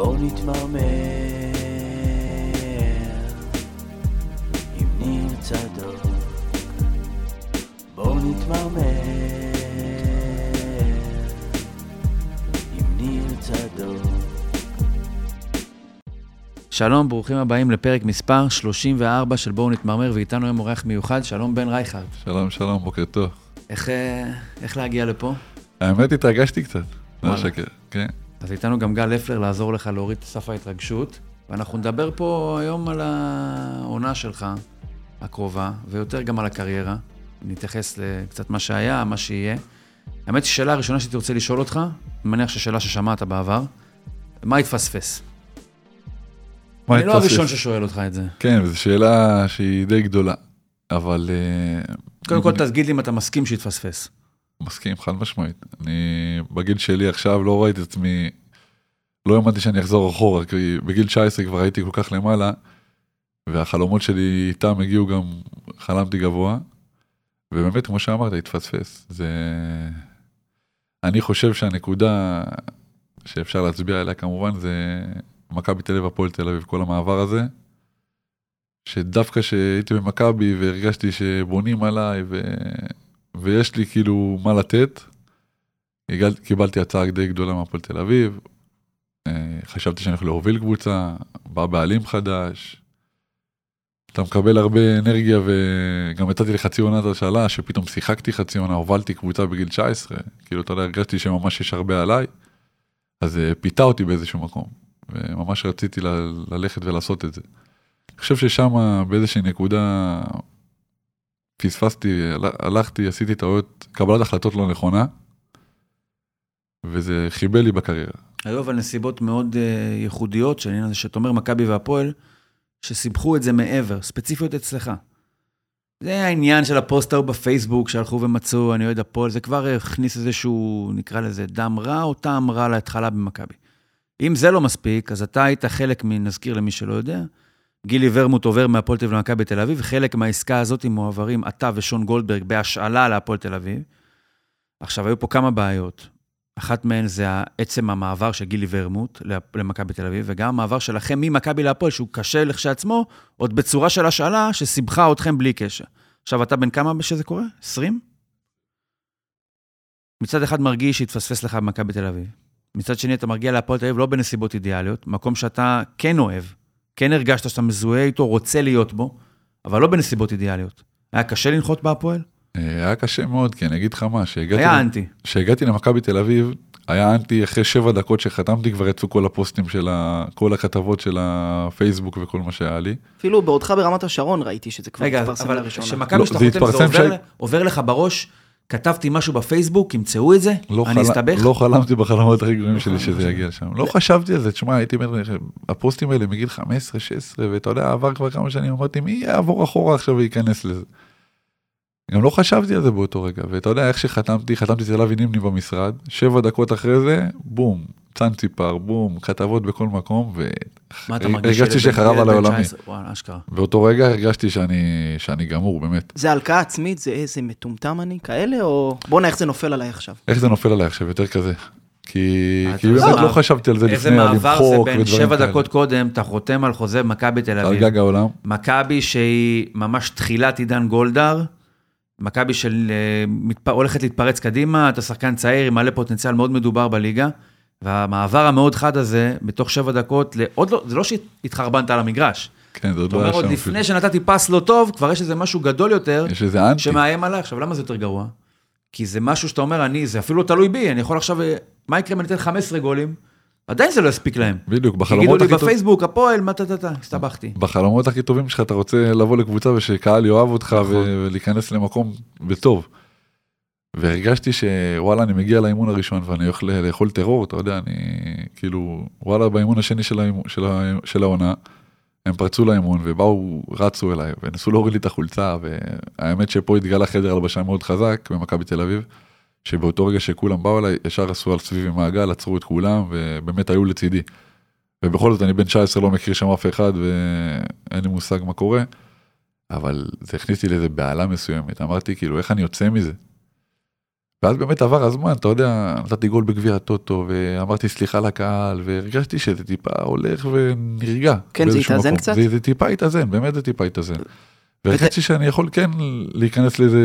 בואו נתמרמר עם ניר צדוק. בואו נתמרמר עם ניר צדוק. שלום, ברוכים הבאים לפרק מספר 34 של בואו נתמרמר, ואיתנו היום אורח מיוחד, שלום בן רייכרד. שלום, שלום, בוקר טוב. איך, אה, איך להגיע לפה? האמת, התרגשתי קצת. לא. שקר, כן. אז איתנו גם גל לפלר לעזור לך להוריד את סף ההתרגשות, ואנחנו נדבר פה היום על העונה שלך, הקרובה, ויותר גם על הקריירה. נתייחס לקצת מה שהיה, מה שיהיה. האמת היא, שאלה הראשונה שהייתי רוצה לשאול אותך, אני מניח ששאלה ששמעת בעבר, מה התפספס? מה אני לא התפספס? הראשון ששואל אותך את זה. כן, זו שאלה שהיא די גדולה, אבל... אה, קודם כל, תגיד לי אם אתה מסכים שהתפספס. מסכים, חד משמעית. אני בגיל שלי עכשיו לא ראיתי את עצמי, לא האמנתי שאני אחזור אחורה, כי בגיל 19 כבר הייתי כל כך למעלה, והחלומות שלי איתם הגיעו גם, חלמתי גבוה, ובאמת, כמו שאמרת, התפספס. זה... אני חושב שהנקודה שאפשר להצביע עליה כמובן זה מכבי תל אביב, הפועל תל אביב, כל המעבר הזה. שדווקא שהייתי במכבי והרגשתי שבונים עליי ו... ויש לי כאילו מה לתת. קיבלתי הצעה די גדולה מהפועל תל אביב, אה, חשבתי שאני יכול להוביל קבוצה, בא בעלים חדש, אתה מקבל הרבה אנרגיה וגם יצאתי לחצי עונת השאלה שפתאום שיחקתי חצי עונה, הובלתי קבוצה בגיל 19, כאילו אתה יודע, הרגשתי שממש יש הרבה עליי, אז זה פיתה אותי באיזשהו מקום, וממש רציתי ל- ללכת ולעשות את זה. אני חושב ששם באיזושהי נקודה פספסתי, הל- הלכתי, עשיתי טעויות, קבלת החלטות לא נכונה, וזה חיבל לי בקריירה. היו אבל נסיבות מאוד uh, ייחודיות העניין הזה שאתה אומר מכבי והפועל, שסיבכו את זה מעבר, ספציפיות אצלך. זה העניין של הפוסט ההוא בפייסבוק שהלכו ומצאו, אני אוהד הפועל, זה כבר הכניס איזשהו, נקרא לזה, דם רע או טעם רע להתחלה במכבי. אם זה לא מספיק, אז אתה היית חלק, מ- נזכיר למי שלא יודע, גילי ורמוט עובר מהפועל תל אביב למכבי תל אביב, חלק מהעסקה הזאת מועברים אתה ושון גולדברג בהשאלה להפועל תל אביב. עכשיו, היו פה כמה בעיות. אחת מהן זה עצם המעבר של גילי ורמוט למכבי תל אביב, וגם המעבר שלכם ממכבי להפועל, שהוא קשה לכשעצמו, עוד בצורה של השאלה שסיבכה אתכם בלי קשר. עכשיו, אתה בן כמה שזה קורה? 20? מצד אחד מרגיש שהתפספס לך במכבי תל אביב. מצד שני, אתה מגיע להפועל תל אביב לא בנסיבות אידיאליות, מקום שאתה כן אוהב, כן הרגשת שאתה מזוהה איתו, רוצה להיות בו, אבל לא בנסיבות אידיאליות. היה קשה לנחות בהפועל? אה, היה קשה מאוד, כי אני אגיד לך מה, שהגעתי, היה אנטי. כשהגעתי למכבי תל אביב, היה אנטי אחרי שבע דקות שחתמתי, כבר יצאו כל הפוסטים של ה... כל הכתבות של הפייסבוק וכל מה שהיה לי. אפילו בעודך ברמת השרון ראיתי שזה כבר רגע, התפרסם אבל לראשונה. כשמכבי לא, שאתה חותם, זה עובר לך בראש, כתבתי משהו בפייסבוק, ימצאו את זה? לא, אני. אסתבך? לא חלמתי בחלומות הכי גרועים שלי שזה יגיע לשם. לא חשבתי על זה, תשמע, הייתי אומר, הפוסטים האלה מגיל 15-16, ואתה יודע, עבר כבר כמה שנים, אמרתי, מי יעבור אחורה עכשיו וייכנס לזה? גם לא חשבתי על זה באותו רגע, ואתה יודע איך שחתמתי, חתמתי אצל אבי נימני במשרד, שבע דקות אחרי זה, בום, צאנציפר, בום, כתבות בכל מקום? והרגשתי שחרב ילד עליי בן עולמי. 19? וואלה, אשכרה. באותו רגע הרגשתי שאני, שאני גמור, באמת. זה הלקאה עצמית, זה איזה מטומטם אני, כאלה, או... בואנה, איך זה נופל עליי עכשיו. איך זה נופל עליי עכשיו, יותר כזה. כי, אתה כי באמת מה- לא חשבתי על זה איזה לפני, על מעבר זה למחוק בין ודברים שבע כאלה. דקות קודם, אתה חותם על חוזה במכבי תל על אביב. גג העולם. מכבי שהיא ממש תחילת עידן גולדהר, מכבי של אה, מתפ... הולכת להתפרץ קדימה, אתה שחקן צעיר עם מלא פוטנציאל מאוד מדובר בליגה, והמעבר המאוד חד הזה, בתוך שבע דקות, לעוד לא, זה לא שהתחרבנת על המגרש. כן, זה עוד לא היה עוד שם. לפני אפילו. שנתתי פס לא טוב, כבר יש איזה משהו גדול יותר, יש איזה אנטי. שמאיים עליי. עכשיו, למה זה יותר גרוע? כי זה משהו שאתה אומר, אני, זה אפילו לא תלוי בי, אני יכול עכשיו, אה, מה יקרה אם אני אתן 15 גולים? עדיין זה לא יספיק להם. בדיוק, יגידו בחלומות לי הכי, טוב... בפייסבוק, הפועל, מה טה-טה-טה, הסתבכתי. בחלומות הכי טובים שלך אתה רוצה לבוא לקבוצה ושקהל יאהב אותך נכון. ולהיכנס למקום בטוב. והרגשתי שוואלה אני מגיע לאימון הראשון ואני הולך ל- לאכול טרור אתה יודע אני כאילו וואלה באימון השני של, האימון, של, ה... של העונה. הם פרצו לאימון ובאו רצו אליי וניסו להוריד לי את החולצה והאמת שפה התגלה חדר הלבשה מאוד חזק במכבי תל אביב. שבאותו רגע שכולם באו אליי ישר עשו על סביבי מעגל עצרו את כולם ובאמת היו לצידי. ובכל זאת אני בן 19 לא מכיר שם אף אחד ואין לי מושג מה קורה. אבל זה הכניס לי לאיזה בהלה מסוימת אמרתי כאילו איך אני יוצא מזה. ואז באמת עבר הזמן, אתה יודע, נתתי גול בגביע הטוטו, ואמרתי סליחה לקהל, והרגשתי שזה טיפה הולך ונרגע. כן, זה התאזן. קצת? זה, זה טיפה התאזן, באמת זה טיפה התאזן. והרגשתי שאני יכול כן להיכנס לאיזה,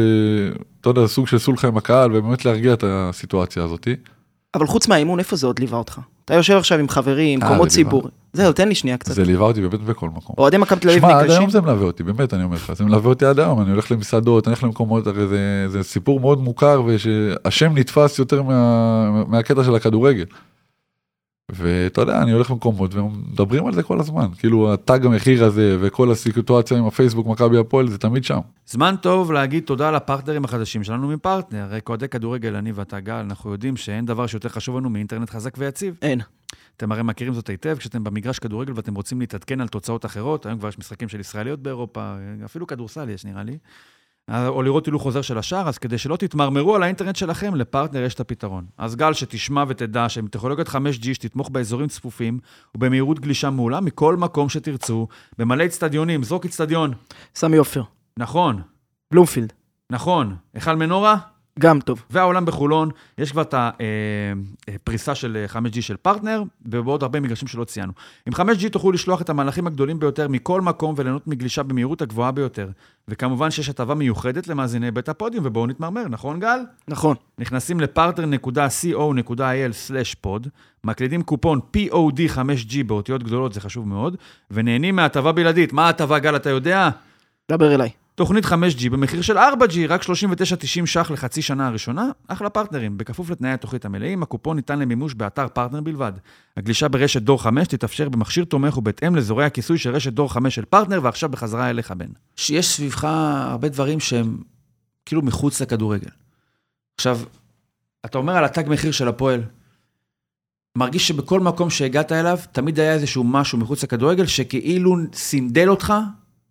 אתה יודע, סוג של סולחה עם הקהל, ובאמת להרגיע את הסיטואציה הזאתי. אבל חוץ מהאימון, איפה זה עוד ליווה אותך? אתה יושב עכשיו עם חברים, אה, ליווה. ציבור. זהו, תן לי שנייה קצת. זה ליווה אותי באמת בכל מקום. אוהדי מכבי תל אביב שמע, עד ניגשים? היום זה מלווה אותי, באמת, אני אומר לך, זה מלווה אותי עד היום, אני הולך למסעדות, אני הולך למקומות, הרי זה, זה סיפור מאוד מוכר, ושהשם נתפס יותר מה, מהקטע של הכדורגל. ואתה יודע, אני הולך למקומות ומדברים על זה כל הזמן, כאילו התג המחיר הזה וכל הסיטואציה עם הפייסבוק מכבי הפועל זה תמיד שם. זמן טוב להגיד תודה לפרטנרים החדשים שלנו מפרטנר. הרי כאוהדי כדורגל, אני ואתה גל, אנחנו יודעים שאין דבר שיותר חשוב לנו מאינטרנט חזק ויציב. אין. אתם הרי מכירים זאת היטב, כשאתם במגרש כדורגל ואתם רוצים להתעדכן על תוצאות אחרות, היום כבר יש משחקים של ישראליות באירופה, אפילו כדורסל יש נראה לי, או לראות הילוך חוזר של השער, אז כדי שלא תתמרמרו על האינטרנט שלכם, לפרטנר יש את הפתרון. אז גל, שתשמע ותדע שעם טכנולוגיית 5G שתתמוך באזורים צפופים ובמהירות גלישה מעולה מכל מקום שתרצו, במלא אצטדיונים, זרוק אצטדיון. סמי עופר. נכון, בלומפילד. נכון. היכל מנורה, גם טוב. והאולם בחולון, יש כבר את הפריסה של אה, 5G של פרטנר, ובעוד הרבה מגרשים שלא ציינו. עם 5G תוכלו לשלוח את המהלכים הגדולים ביותר מכל מקום וליהנות מגלישה במהירות הגבוהה ביותר. וכמובן שיש הטבה מיוחדת למאזיני בית הפודיום, ובואו נתמרמר, נכון גל? נכון. נכנסים לפרטנר.co.il/pod, מקלידים קופון POD5G באותיות גדולות, זה חשוב מאוד, ונהנים מהטבה בלעדית. מה ההטבה, גל, אתה יודע? דבר אליי. תוכנית 5G במחיר של 4G, רק 39.90 ש"ח לחצי שנה הראשונה, אחלה פרטנרים, בכפוף לתנאי התוכנית המלאים, הקופון ניתן למימוש באתר פרטנר בלבד. הגלישה ברשת דור 5 תתאפשר במכשיר תומך ובהתאם לאזורי הכיסוי של רשת דור 5 של פרטנר, ועכשיו בחזרה אליך, בן. יש סביבך הרבה דברים שהם כאילו מחוץ לכדורגל. עכשיו, אתה אומר על התג מחיר של הפועל, מרגיש שבכל מקום שהגעת אליו, תמיד היה איזשהו משהו מחוץ לכדורגל, שכאילו סינדל אותך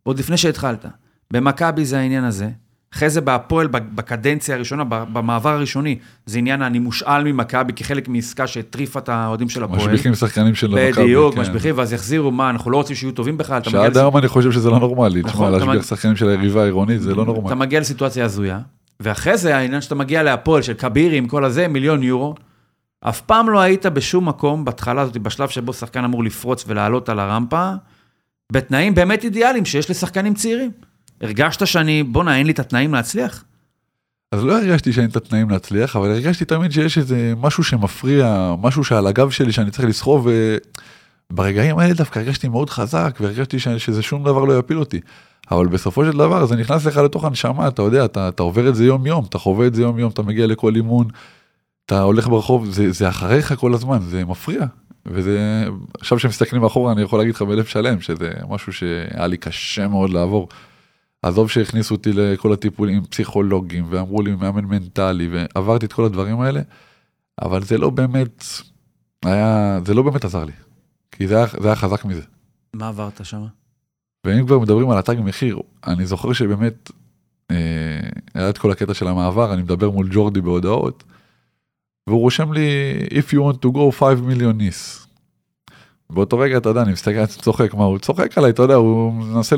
עוד לפני שהתחלת. במכבי זה העניין הזה. אחרי זה בהפועל, בקדנציה הראשונה, במעבר הראשוני, זה עניין אני מושאל ממכבי כחלק מעסקה שהטריפה את האוהדים של הפועל. משביחים שחקנים של מכבי. בדיוק, כן. משביחים, ואז יחזירו, מה, אנחנו לא רוצים שיהיו טובים בכלל. אתה שעד היום אני חושב שזה לא נורמלי, נכון, תשמע, אתה להשביח שחקנים של היריבה העירונית זה לא אתה נורמלי. מגיע לסיטואציה הזויה, ואחרי זה העניין שאתה מגיע להפועל של כבירי עם כל הזה, מיליון יורו, אף פעם לא היית בשום מקום בהתחלה הזאת, בשלב שבו שחקן אמור לפרוץ ולעלות על הרמפה, בתנאים באמת אידיאליים שיש לשחקנים צעירים. הרגשת שאני, בואנה, אין לי את התנאים להצליח? אז לא הרגשתי שאין את התנאים להצליח, אבל הרגשתי תמיד שיש איזה משהו שמפריע, משהו שעל הגב שלי שאני צריך לסחוב, וברגעים האלה דווקא הרגשתי מאוד חזק, והרגשתי שזה שום דבר לא יפיל אותי. אבל בסופו של דבר זה נכנס לך לתוך הנשמה, אתה יודע, אתה, אתה עובר את זה יום יום, אתה חווה את זה יום יום, אתה מגיע לכל אימון, אתה הולך ברחוב, זה, זה אחריך כל הזמן, זה מפריע. וזה, עכשיו שמסתכלים אחורה אני יכול להגיד לך בלב שלם, שזה משהו שהיה לי קשה מאוד לעבור. עזוב שהכניסו אותי לכל הטיפולים עם פסיכולוגים ואמרו לי מאמן מנטלי ועברתי את כל הדברים האלה, אבל זה לא באמת, היה, זה לא באמת עזר לי. כי זה היה, זה היה חזק מזה. מה עברת שם? ואם כבר מדברים על התג מחיר, אני זוכר שבאמת אה, היה את כל הקטע של המעבר, אני מדבר מול ג'ורדי בהודעות, והוא רושם לי, If you want to go 5 million nis. באותו רגע, אתה יודע, אני מסתכל, אני צוחק, מה, הוא צוחק עליי, אתה יודע, הוא מנסה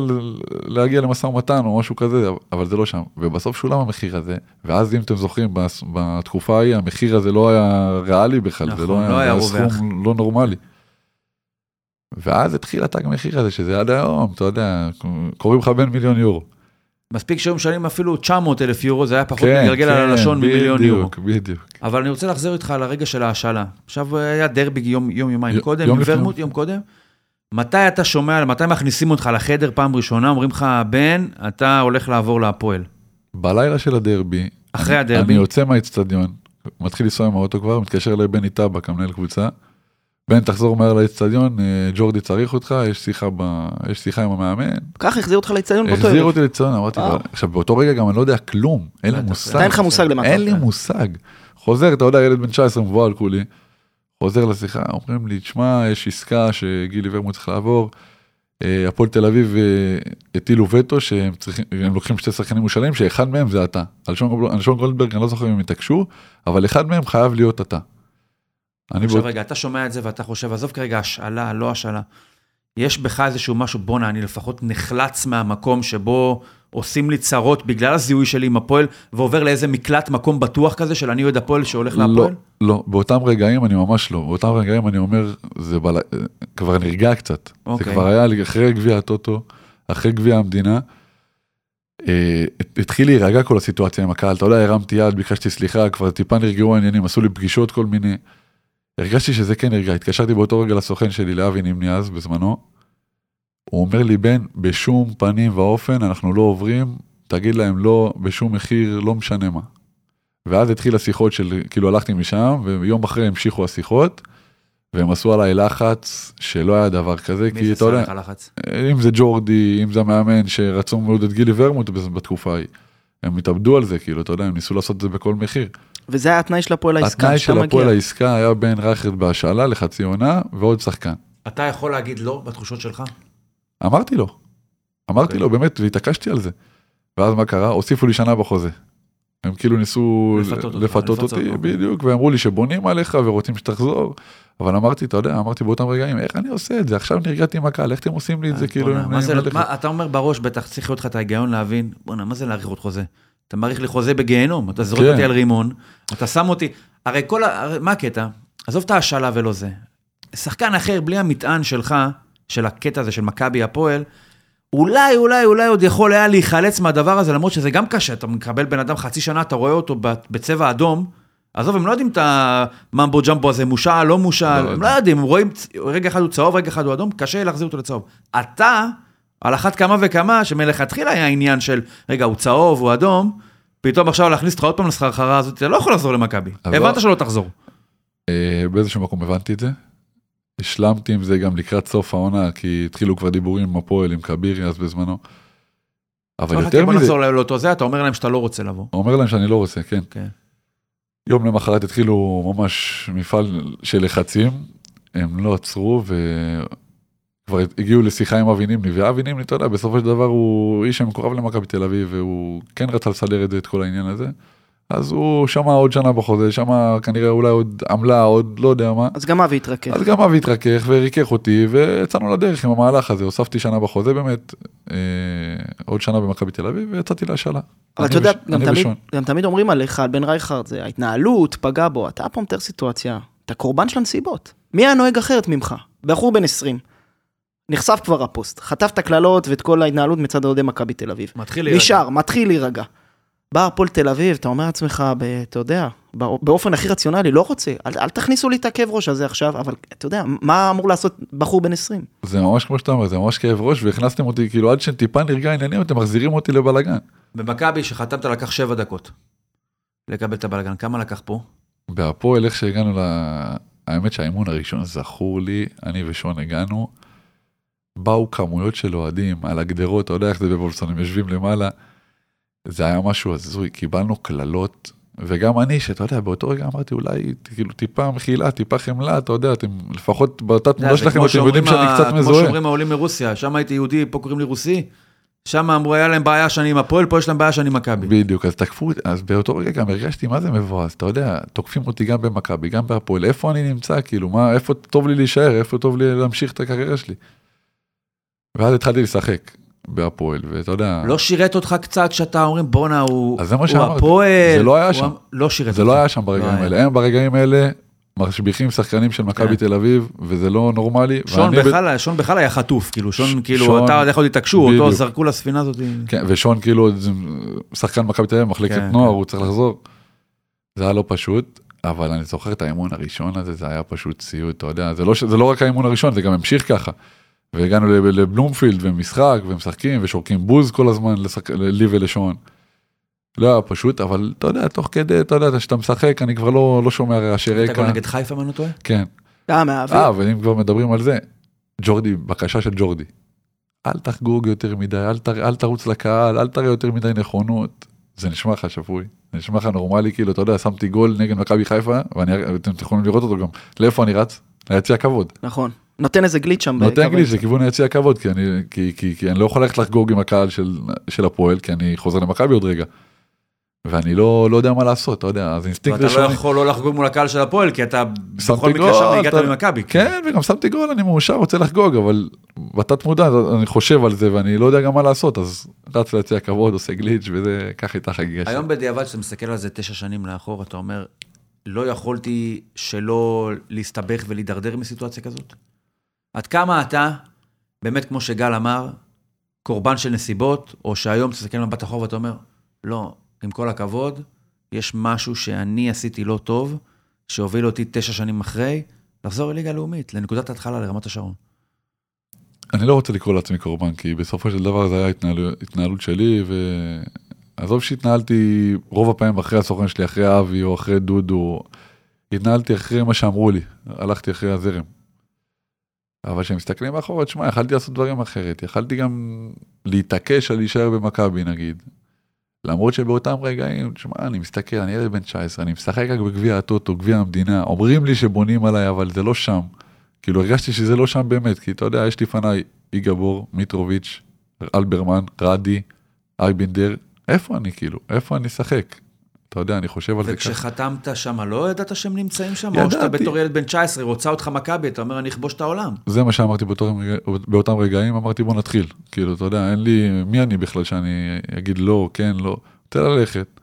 להגיע למשא ומתן או משהו כזה, אבל זה לא שם. ובסוף שולם המחיר הזה, ואז אם אתם זוכרים, בתקופה ההיא, המחיר הזה לא היה ריאלי בכלל, זה נכון, לא לא היה, היה זה היה רווח. סכום לא נורמלי. ואז התחיל התג מחיר הזה, שזה עד היום, אתה יודע, קוראים לך בין מיליון יורו. מספיק שהיו משלמים אפילו 900 אלף יורו, זה היה פחות מגלגל על הלשון ממיליון יורו. כן, בדיוק, בדיוק. אבל אני רוצה להחזיר איתך לרגע של ההשאלה. עכשיו היה דרבי יום, יום יומיים י- קודם, יום. ורמוט יום קודם. מתי אתה שומע, מתי מכניסים אותך לחדר פעם ראשונה, אומרים לך, בן, אתה הולך לעבור להפועל. בלילה של הדרבי, אחרי אני- הדרבי. אני יוצא מהאצטדיון, מתחיל לנסוע עם האוטו כבר, מתקשר לבני טבק, המנהל קבוצה. בן, תחזור מהר לאצטדיון, אה, ג'ורדי צריך אותך, יש שיחה, ב... יש שיחה עם המאמן. ככה החזיר אותך לאצטדיון באותו החזיר ערב. אותי לאצטדיון, אמרתי, עכשיו באותו רגע גם אני לא יודע כלום, אין לי. מושג. אין לך מושג למה אתה אין לי. מושג. חוזר, אתה יודע, ילד בן 19 מבוהל כולי, חוזר לשיחה, אומרים לי, תשמע, יש עסקה שגילי ורמוט צריך לעבור. אה, הפועל תל אביב אה, הטילו וטו שהם צריכים, הם לוקחים שתי שחקנים מושאלים, שאחד מהם זה אתה. על שון גולדברג, אני לא זוכר אם הם התעקשו, אבל אחד מהם חייב להיות אתה. אני עכשיו באות- רגע, אתה שומע את זה ואתה חושב, עזוב כרגע השאלה, לא השאלה. יש בך איזשהו משהו, בואנה, אני לפחות נחלץ מהמקום שבו עושים לי צרות בגלל הזיהוי שלי עם הפועל, ועובר לאיזה מקלט מקום בטוח כזה של אני אוהד הפועל שהולך לא, להפועל? לא, באותם רגעים אני ממש לא, באותם רגעים אני אומר, זה בל... כבר נרגע קצת. זה אוקיי. כבר היה אחרי גביע הטוטו, אחרי גביע המדינה. אה, התחיל להירגע כל הסיטואציה עם הקהל, אתה יודע, הרמתי יד, ביקשתי סליחה, כבר טיפה נרגעו העניינים, עשו לי פגישות כל מיני. הרגשתי שזה כן נרגע, התקשרתי באותו רגע לסוכן שלי, לאבי נימני אז, בזמנו. הוא אומר לי, בן, בשום פנים ואופן אנחנו לא עוברים, תגיד להם לא, בשום מחיר, לא משנה מה. ואז התחיל השיחות של, כאילו הלכתי משם, ויום אחרי המשיכו השיחות, והם עשו עליי לחץ שלא היה דבר כזה, כי אתה יודע? אם זה ג'ורדי, אם זה המאמן שרצו מאוד את גילי ורמוט בתקופה ההיא. הם התאבדו על זה, כאילו, אתה יודע, הם ניסו לעשות את זה בכל מחיר. וזה היה התנאי של הפועל העסקה, התנאי של הפועל. העסקה היה בן רייכרד בהשאלה לחצי עונה ועוד שחקן. אתה יכול להגיד לא בתחושות שלך? אמרתי לו, אמרתי אוקיי. לו באמת והתעקשתי על זה. ואז מה קרה? הוסיפו לי שנה בחוזה. הם כאילו ניסו לפתות אותך, לפתות לפצות, אותי. בדיוק ואמרו לי שבונים עליך ורוצים שתחזור. אבל אמרתי אתה יודע אמרתי באותם רגעים איך אני עושה את זה עכשיו נרגעתי עם הקהל איך אתם עושים לי את זה כאילו מה זה. מה, אתה אומר בראש, בטח צריך להיות לך את ההיגיון להבין, בואנה, מה זה להאריך עוד חוזה? אתה מאריך לי חוזה בגיהנום, אתה זורק כן. אותי על רימון, אתה שם אותי, הרי כל ה... הרי מה הקטע? עזוב את ההשאלה ולא זה. שחקן אחר, בלי המטען שלך, של הקטע הזה של מכבי הפועל, אולי, אולי, אולי עוד יכול היה להיחלץ מהדבר הזה, למרות שזה גם קשה, אתה מקבל בן אדם חצי שנה, אתה רואה אותו בצבע אדום, עזוב, הם לא יודעים את הממבו ג'מבו הזה, מושל, לא מושל, לא הם לא יודעים, הם רואים, רגע אחד הוא צהוב, רגע אחד הוא אדום, קשה להחזיר אותו לצהוב. אתה, על אחת כמה וכמה, שמלכתחילה היה עניין של, רגע, הוא צהוב, הוא אדום, פתאום עכשיו להכניס אותך עוד פעם לסחרחרה הזאת, אתה לא יכול לחזור למכבי. אז הבנת לא- שלא תחזור. אה, באיזשהו מקום הבנתי את זה. השלמתי עם זה גם לקראת סוף העונה כי התחילו כבר דיבורים עם הפועל עם כבירי אז בזמנו. אבל יותר מזה, נחזור לאותו זה, אתה אומר להם שאתה לא רוצה לבוא. אומר להם שאני לא רוצה כן. כן. יום למחרת התחילו ממש מפעל של לחצים, הם לא עצרו וכבר הגיעו לשיחה עם אבי נימני, ואבי נימני, אתה יודע, בסופו של דבר הוא איש שמקורב למכבי תל אביב, והוא כן רצה לסדר את זה, את כל העניין הזה. אז הוא שמע עוד שנה בחוזה, שמע כנראה אולי עוד עמלה, עוד לא יודע מה. אז גם אבי התרכך. אז גם אבי התרכך וריכך אותי, ויצאנו לדרך עם המהלך הזה, הוספתי שנה בחוזה באמת, אה, עוד שנה במכבי תל אביב, ויצאתי להשאלה. אבל אתה יודע, וש- גם תמיד. גם תמיד אומרים עליך, על בן רייכרד, זה ההתנהלות, פגע בו, אתה פה מתאר סיטואציה, אתה קורבן של הנסיבות. מי היה נוהג אחרת ממך? בחור בן 20. נחשף כבר הפוסט, חטף את הקללות ואת כל ההתנהלות מצד אוהדי מכבי תל אביב. מתחיל להירגע. נשאר, מתחיל להירגע. בא הפועל תל אביב, אתה אומר לעצמך, ב- אתה יודע, בא- באופן הכי רציונלי, לא רוצה, אל, אל תכניסו לי את הכאב ראש הזה עכשיו, אבל אתה יודע, מה אמור לעשות בחור בן 20? זה ממש כמו שאתה אומר, זה ממש כאב ראש, והכנסתם אותי, כאילו עד שטיפה נרגע העניינים, אתם מחזירים אותי לבלאגן. במכבי, שחתמת, לקח שבע דקות. לקבל את הבלגן. כמה לקח פה? בהפועל, איך שהגענו ל... האמת שהאימון הראשון זכור לי, אני ושון הגענו, באו כמויות של אוהדים על הגדרות, אתה יודע איך זה בוולפסון, הם יושבים למעלה. זה היה משהו הזוי, קיבלנו קללות, וגם אני, שאתה יודע, באותו רגע אמרתי, אולי כאילו טיפה מחילה, טיפה חמלה, אתה יודע, אתם לפחות יודע, תמונה שלכם, כמו אתם יודעים שאני קצת כמו מזוהה. שאומרים העולים מרוסיה, שם הייתי יהודי, פה קוראים לי רוסי. שם אמרו, היה להם בעיה שאני עם הפועל, פה יש להם בעיה שאני עם מכבי. בדיוק, אז תקפו, אז באותו רגע גם הרגשתי מה זה מבואס, אתה יודע, תוקפים אותי גם במכבי, גם בהפועל, איפה אני נמצא, כאילו, מה, איפה טוב לי להישאר, איפה טוב לי להמשיך את הקריירה שלי. ואז התחלתי לשחק בהפועל, ואתה יודע, לא שירת אותך קצת שאתה אומרים, בואנה, הוא זה. הפועל. זה לא היה שם. לא שירת זה אותך. לא היה שם ברגעים לא. האלה, הם ברגעים האלה משביחים שחקנים של מכבי כן. תל אביב, וזה לא נורמלי. שון ואני ב- בכלל, שון בכלל היה חטוף, כאילו, שון, כאילו, שון- אתה יכול התעקשו, אותו. זרקו לספינה הזאת. כן, ושון כאילו זה שחקן מכבי תל אביב, מחלקת כן, נוער, כן. הוא צריך לחזור. זה היה לא פשוט, אבל אני זוכר את האימון הראשון הזה, זה היה פשוט סיוט, אתה יודע, זה לא, ש- זה לא רק האימון הראשון, זה גם המשיך ככה. והגענו לב- לבלומפילד ומשחק ומשחקים ושורקים בוז כל הזמן לשחק, לי ולשון. לא היה פשוט, אבל אתה יודע, תוך כדי, אתה יודע, כשאתה משחק, אני כבר לא, לא שומע רעשי אתה גם רקע. נגד חיפה, אם אני לא טועה? כן. אה, מהאוויר. אה, ואם כבר מדברים על זה, ג'ורדי, בקשה של ג'ורדי. אל תחגוג יותר מדי, אל, ת, אל תרוץ לקהל, אל תראה יותר מדי נכונות. זה נשמע לך שפוי, זה נשמע לך נורמלי, כאילו, אתה יודע, שמתי גול נגד מכבי חיפה, ואתם יכולים לראות אותו גם. לאיפה אני רץ? ליציע הכבוד. נכון. נותן איזה גליץ' שם. נותן גליץ'. לכיוון היציע הכבוד, כי אני, כי, כי, כי אני לא יכול ללכת לחגוג עם הקהל של, של הפועל, כי אני חוזר למכבי עוד רגע. ואני לא, לא יודע מה לעשות, אתה יודע, אז אינסטינקט ואתה לא. יכול לא לחגוג מול הקהל של הפועל, כי אתה בכל מקרה גול, שם הגעת אתה- ממכבי. כן, וגם שמתי גול, אני מאושר, רוצה לחגוג, אבל בתת מודע אני חושב על זה ואני לא יודע גם מה לעשות, אז רץ להצדיע כבוד, עושה גליץ' וזה, ככה הייתה חגיגה שלי. היום בדיעבד, כשאתה מסתכל על זה תשע שנים לאחור, אתה אומר, לא יכולתי שלא להסתבך ולהידרדר מסיטואציה כזאת? עד כמה אתה, באמת כמו שגל אמר, קורבן של נסיבות, או שהיום תסתכל במבט אחורה ואתה אומר, לא, עם כל הכבוד, יש משהו שאני עשיתי לא טוב, שהוביל אותי תשע שנים אחרי, לחזור לליגה הלאומית, לנקודת ההתחלה, לרמת השרון. אני לא רוצה לקרוא לעצמי קורבן, כי בסופו של דבר זה היה התנהלות, התנהלות שלי, ועזוב שהתנהלתי רוב הפעמים אחרי הסוכן שלי, אחרי אבי או אחרי דודו, התנהלתי אחרי מה שאמרו לי, הלכתי אחרי הזרם. אבל כשמסתכלים מאחורה, תשמע, יכלתי לעשות דברים אחרת, יכלתי גם להתעקש על להישאר במכבי נגיד. למרות שבאותם רגעים, תשמע, אני מסתכל, אני ילד בן 19, אני משחק רק בגביע הטוטו, גביע המדינה, אומרים לי שבונים עליי, אבל זה לא שם. כאילו הרגשתי שזה לא שם באמת, כי אתה יודע, יש לפניי איגבור, מיטרוביץ', אלברמן, רדי, אייבינדר, איפה אני כאילו, איפה אני אשחק? אתה יודע, אני חושב על זה ככה. וכשחתמת שם, לא ידעת שהם נמצאים שם? או ידעתי. שאתה בתור ילד בן 19, רוצה אותך מכבי, אתה אומר, אני אכבוש את העולם. זה מה שאמרתי באותם, רגע- באותם רגעים, אמרתי בוא נתחיל. כאילו, אתה יודע, אין לי, מי אני בכלל שאני אגיד לא, כן, לא. רוצה ללכת,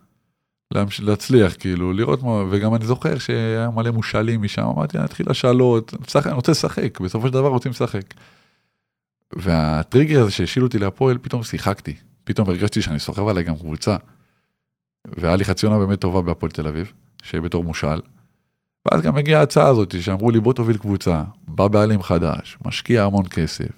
להמש, להצליח, כאילו, לראות מה, וגם אני זוכר שהיה מלא מושאלים משם, אמרתי, אני אתחיל השאלות, משחק, אני רוצה לשחק, בסופו של דבר רוצים לשחק. והטריגר הזה שהשאילו אותי להפועל, פתאום שיחקתי. פתאום הרגשתי שאני סוחב עליי גם קבוצה. והיה לי חצי עונה באמת טובה בהפועל תל אביב, שבתור מושאל. ואז גם הגיעה ההצעה הזאת, שאמרו לי בוא תוביל קבוצה, בא בעלים חדש, משקיע המון כסף.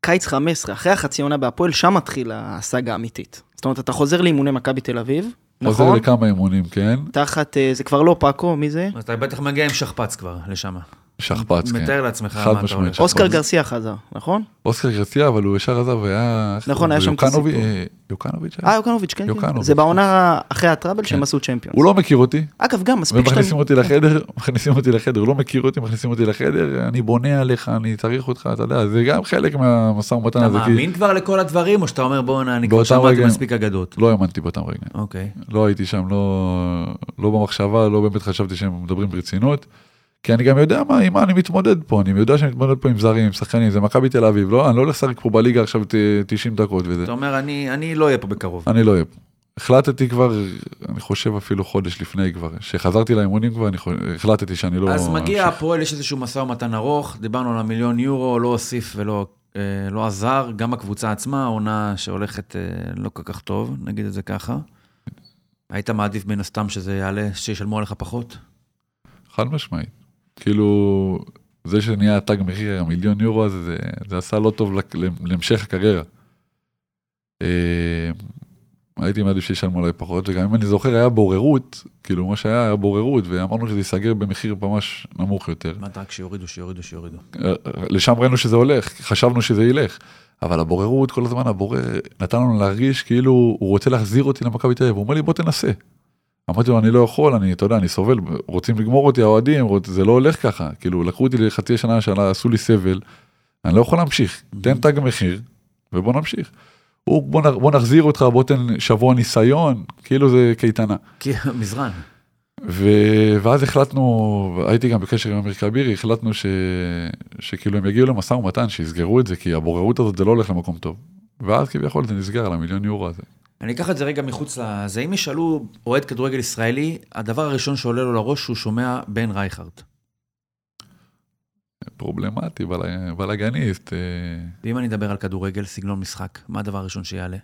קיץ 15, אחרי החצי עונה בהפועל, שם מתחיל הסאגה האמיתית. זאת אומרת, אתה חוזר לאימוני מכבי תל אביב, חוזר נכון? לכמה אימונים, כן, תחת, אה, זה כבר לא פאקו, מי זה? אתה בטח מגיע עם שכפ"ץ כבר לשם. שכפ"ץ, כן. מתאר לעצמך מה אתה. הולך. אוסקר שכפ"ץ. גרסיה חזר, נכון? אוסקר גרסיה, אבל הוא ישר עזב, והיה... נכון, היה? שם יוקנוביץ', הסיפור. אה, יוקנוביץ' היה? אה, יוקנוביץ', כן, כן. זה כן. בעונה אחרי הטראבל שהם עשו צ'מפיונס. הוא לא מכיר אותי, אגב, גם מספיק ומכניסים שאתם... אותי לחדר, מכניסים אותי לחדר, הוא לא מכיר אותי, מכניסים אותי לחדר, אני בונה עליך, אני צריך אותך, אתה יודע, זה גם חלק מהמשא ומתן אתה הזה, כי מאמין כבר לכל הדברים, או שאתה אומר, בואנה, אני כבר שמעתי מספיק אגדות? לא האמנתי באותם רגעים. אוקיי. לא הייתי שם, לא, לא במחשבה, לא באמת חשבתי שהם מדברים ברצינות. כי אני גם יודע מה, עם מה אני מתמודד פה, אני יודע שאני מתמודד פה עם זרים, עם שחקנים, זה מכבי תל אביב, לא, אני לא הולך לשחק פה בליגה עכשיו ת- 90 דקות וזה, אתה אומר, אני אני לא אהיה פה בקרוב. אני לא אהיה פה. החלטתי כבר, אני חושב אפילו חודש לפני כבר, שחזרתי לאימונים כבר, אני חו- החלטתי שאני לא... אז מגיע אמשיך. הפועל, יש איזשהו משא ומתן ארוך, דיברנו על המיליון יורו, לא הוסיף ולא אה, לא עזר, גם הקבוצה עצמה, עונה שהולכת אה, לא כל כך טוב, נגיד את זה ככה. היית מעדיף מן הסתם שזה יעלה, שישלמו עליך פחות? חד משמעית. כאילו, זה שנהיה התג מחיר, המיליון יורו הזה, זה, זה עשה לא טוב להמשך הקריירה. אה, הייתי מעדיף שישלמו עליי פחות, וגם אם אני זוכר, היה בוררות, כאילו מה שהיה, היה בוררות, ואמרנו שזה ייסגר במחיר ממש נמוך יותר. אמרת רק שיורידו, שיורידו, שיורידו. אה, לשם ראינו שזה הולך, חשבנו שזה ילך. אבל הבוררות, כל הזמן הבורר נתן לנו להרגיש כאילו הוא רוצה להחזיר אותי למכבי תל אביב, הוא אומר לי בוא תנסה. אמרתי לו אני לא יכול, אני, אתה יודע, אני סובל, רוצים לגמור אותי האוהדים, רוצ- זה לא הולך ככה, כאילו לקחו אותי לחצי שנה שנה, עשו לי סבל, אני לא יכול להמשיך, תן תג מחיר ובוא נמשיך. הוא בוא, נ- בוא נחזיר אותך, בוא תן שבוע ניסיון, כאילו זה קייטנה. מזרן. ו... ואז החלטנו, הייתי גם בקשר עם אמיר כבירי, החלטנו ש... שכאילו הם יגיעו למשא ומתן, שיסגרו את זה, כי הבוררות הזאת זה לא הולך למקום טוב. ואז כביכול זה נסגר על המיליון יורו הזה. אני אקח את זה רגע מחוץ לזה. אם ישאלו אוהד כדורגל ישראלי, הדבר הראשון שעולה לו לראש שהוא שומע בן רייכרד. פרובלמטי, בל... בלאגניסט, אה, ואם אני אדבר על כדורגל, סגנון משחק, מה הדבר הראשון שיעלה?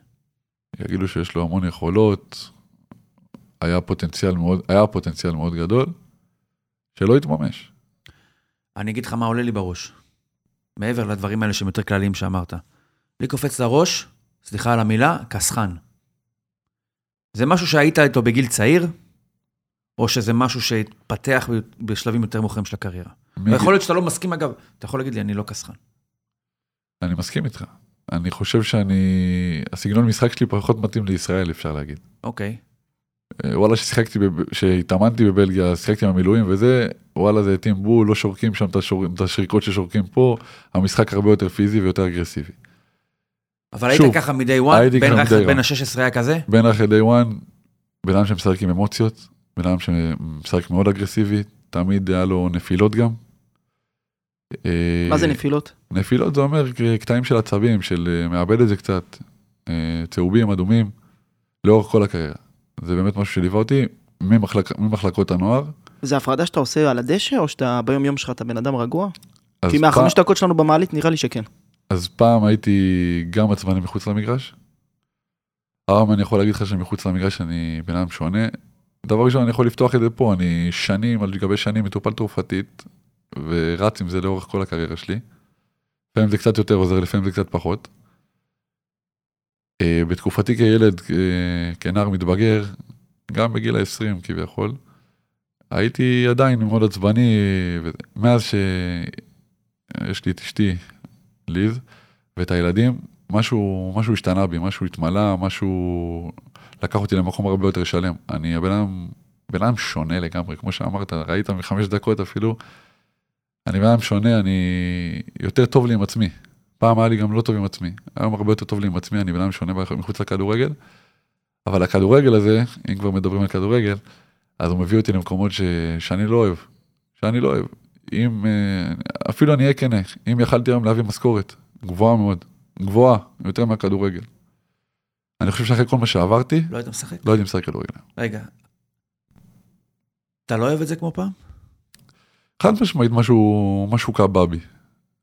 יגידו שיש לו המון יכולות, היה פוטנציאל מאוד, היה פוטנציאל מאוד גדול, שלא התממש. אני אגיד לך מה עולה לי בראש. מעבר לדברים האלה שהם יותר כלליים שאמרת. לי קופץ לראש, סליחה על המילה, כסחן. זה משהו שהיית איתו בגיל צעיר, או שזה משהו שהתפתח בשלבים יותר מאוחרים של הקריירה? מי- ויכול להיות שאתה לא מסכים, אגב, אתה יכול להגיד לי, אני לא כסחן. אני מסכים איתך. אני חושב שאני, הסגנון משחק שלי פחות מתאים לישראל, אפשר להגיד. אוקיי. אה, וואלה ששיחקתי, בב- שהתאמנתי בבלגיה, שיחקתי במילואים וזה, וואלה זה התאים בול, לא שורקים שם את השור- את השריקות ששורקים פה, המשחק הרבה יותר פיזי ויותר אגרסיבי. אבל היית שוב, ככה מ-day one, הייתי בן מ-day בן one. ה-16 היה כזה? בין אחרי day one, בן אדם שמשחק עם אמוציות, בן אדם שמשחק מאוד אגרסיבי, תמיד היה לו נפילות גם. אה, מה זה נפילות? נפילות זה אומר קטעים של עצבים, של אה, מאבד את זה קצת, אה, צהובים, אדומים, לאורך כל הקריירה. זה באמת משהו שליווה אותי ממחלק, ממחלקות הנוער. זה הפרדה שאתה עושה על הדשא, או שאתה ביום יום שלך אתה בן אדם רגוע? כי מהחמש דקות שלנו במעלית נראה לי שכן. אז פעם הייתי גם עצבני מחוץ למגרש. היום אני יכול להגיד לך שמחוץ למגרש אני בן אדם שונה. דבר ראשון, אני יכול לפתוח את זה פה, אני שנים על גבי שנים מטופל תרופתית, ורץ עם זה לאורך כל הקריירה שלי. לפעמים זה קצת יותר עוזר, לפעמים זה קצת פחות. אה, בתקופתי כילד, אה, כנער מתבגר, גם בגיל ה-20 כביכול, הייתי עדיין מאוד עצבני, מאז שיש לי את אשתי, ליז, ואת הילדים, משהו, משהו השתנה בי, משהו התמלא, משהו לקח אותי למקום הרבה יותר שלם. אני הבן אדם, בן אדם שונה לגמרי, כמו שאמרת, ראית מחמש דקות אפילו, אני בן אדם שונה, אני יותר טוב לי עם עצמי. פעם היה לי גם לא טוב עם עצמי, היום הרבה יותר טוב לי עם עצמי, אני בן אדם שונה מחוץ לכדורגל, אבל הכדורגל הזה, אם כבר מדברים על כדורגל, אז הוא מביא אותי למקומות ש... שאני לא אוהב, שאני לא אוהב. אם, אה, אפילו אני אהיה כנה, אם יכלתי היום להביא משכורת גבוהה מאוד, גבוהה, יותר מהכדורגל. אני חושב שאחרי כל מה שעברתי, לא היית משחק? לא הייתי משחק כדורגל. רגע. אתה לא אוהב את זה כמו פעם? חד משמעית משהו, משהו כאבה בי.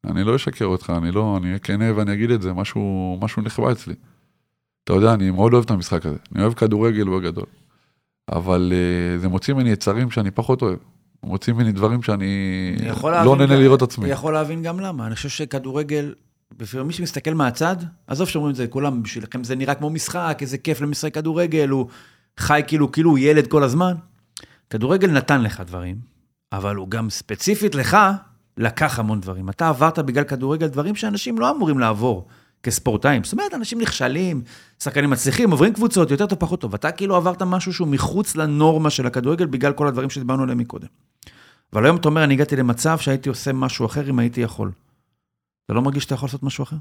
אני לא אשקר אותך, אני לא, אני אהיה כנה ואני אגיד את זה, משהו, משהו נכבה אצלי. אתה יודע, אני מאוד אוהב את המשחק הזה. אני אוהב כדורגל בגדול. אבל uh, זה מוציא ממני יצרים שאני פחות אוהב. מוציא ממני דברים שאני לא נהנה לראות עצמי. אני יכול להבין גם למה. אני חושב שכדורגל, מי שמסתכל מהצד, עזוב שאומרים את זה, כולם, בשבילכם זה נראה כמו משחק, איזה כיף למשחק כדורגל, הוא חי כאילו, כאילו הוא ילד כל הזמן. כדורגל נתן לך דברים, אבל הוא גם ספציפית לך, לקח המון דברים. אתה עברת בגלל כדורגל דברים שאנשים לא אמורים לעבור כספורטאים. זאת אומרת, אנשים נכשלים, שחקנים מצליחים, עוברים קבוצות, יותר טוב, פחות טוב. אתה כאילו עברת משהו שהוא מחוץ לנורמה של הכדורגל בגלל כל הדברים שדיברנו עליהם מקודם. אבל היום אתה אומר, אני הגעתי למצב שהייתי עושה משהו אחר אם הייתי יכול. אתה לא מרגיש שאתה יכול לעשות משהו אחר?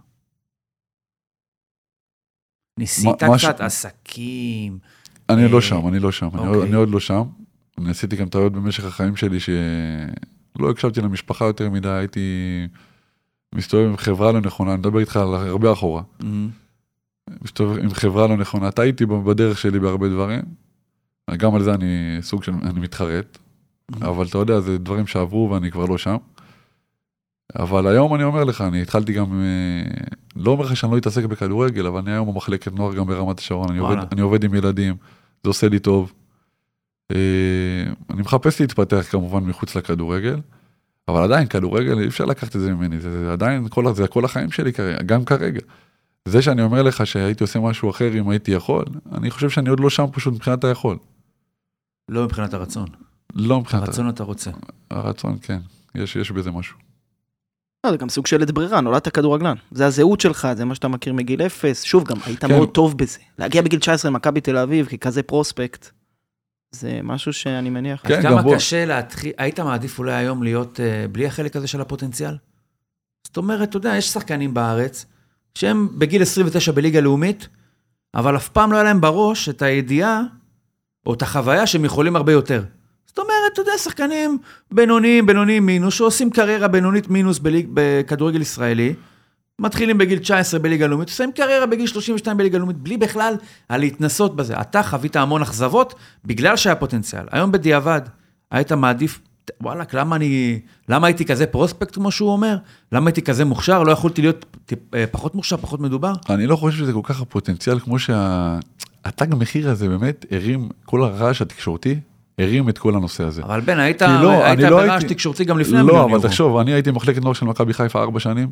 ניסית מה- קצת עסקים. אני אה, לא שם, אני לא שם, אני עוד- אוקיי. אני עוד לא שם. אני עשיתי גם טעויות במשך החיים שלי שלא הקשבתי למשפחה יותר מדי, הייתי מסתובב עם חברה לא נכונה, אני מדבר איתך על הרבה אחורה. אמ, מסתובב עם חברה לא נכונה, טעיתי בדרך שלי בהרבה דברים. גם על זה אני סוג של, אני מתחרט, אבל אתה יודע, זה דברים שעברו ואני כבר לא שם. אבל היום אני אומר לך, אני התחלתי גם, אה, לא אומר לך שאני לא אתעסק בכדורגל, אבל אני היום במחלקת נוער גם ברמת השרון, אני עובד. אני עובד עם ילדים, זה עושה לי טוב. אה, אני מחפש להתפתח כמובן מחוץ לכדורגל, אבל עדיין כדורגל אי אפשר לקחת את זה ממני, זה, זה עדיין כל, זה כל החיים שלי כרגע, גם כרגע. זה שאני אומר לך שהייתי עושה משהו אחר אם הייתי יכול, אני חושב שאני עוד לא שם פשוט מבחינת היכול. לא מבחינת הרצון. לא מבחינת הרצון אתה רוצה. הרצון, כן, יש, יש בזה משהו. לא, זה גם סוג של עת ברירה, נולדת כדורגלן. זה הזהות שלך, זה מה שאתה מכיר מגיל אפס. שוב, גם היית כן. מאוד טוב בזה. להגיע בגיל 19 למכבי תל אביב ככזה פרוספקט, זה משהו שאני מניח. כן, גם כמה בוא. קשה להתחיל, היית מעדיף אולי היום להיות אה, בלי החלק הזה של הפוטנציאל? זאת אומרת, אתה יודע, יש שחקנים בארץ שהם בגיל 29 בליגה לאומית, אבל אף פעם לא היה להם בראש את הידיעה או את החוויה שהם יכולים הרבה יותר. זאת אומרת, אתה יודע, שחקנים בינוניים, בינוניים מינוס, שעושים קריירה בינונית מינוס בליג, בכדורגל ישראלי, מתחילים בגיל 19 בליגה לאומית, עושים קריירה בגיל 32 בליגה לאומית, בלי בכלל הלהתנסות בזה. אתה חווית המון אכזבות בגלל שהיה פוטנציאל. היום בדיעבד, היית מעדיף, וואלכ, למה אני, למה הייתי כזה פרוספקט, כמו שהוא אומר? למה הייתי כזה מוכשר? לא יכולתי להיות טיפ- אה, פחות מוכשר, פחות מדובר? אני לא חושב שזה כל כך הפוטנציאל כמו שהתג מחיר הזה באמת הרים, כל הרעש התקשורתי הרים את כל הנושא הזה. אבל בן, היית, לא, היית לא ברעש הייתי- תקשורתי גם לפני לא, המיליון אבל יורו. תחשוב, אני הייתי במחלקת נוער של מכבי חיפה ארבע שנים,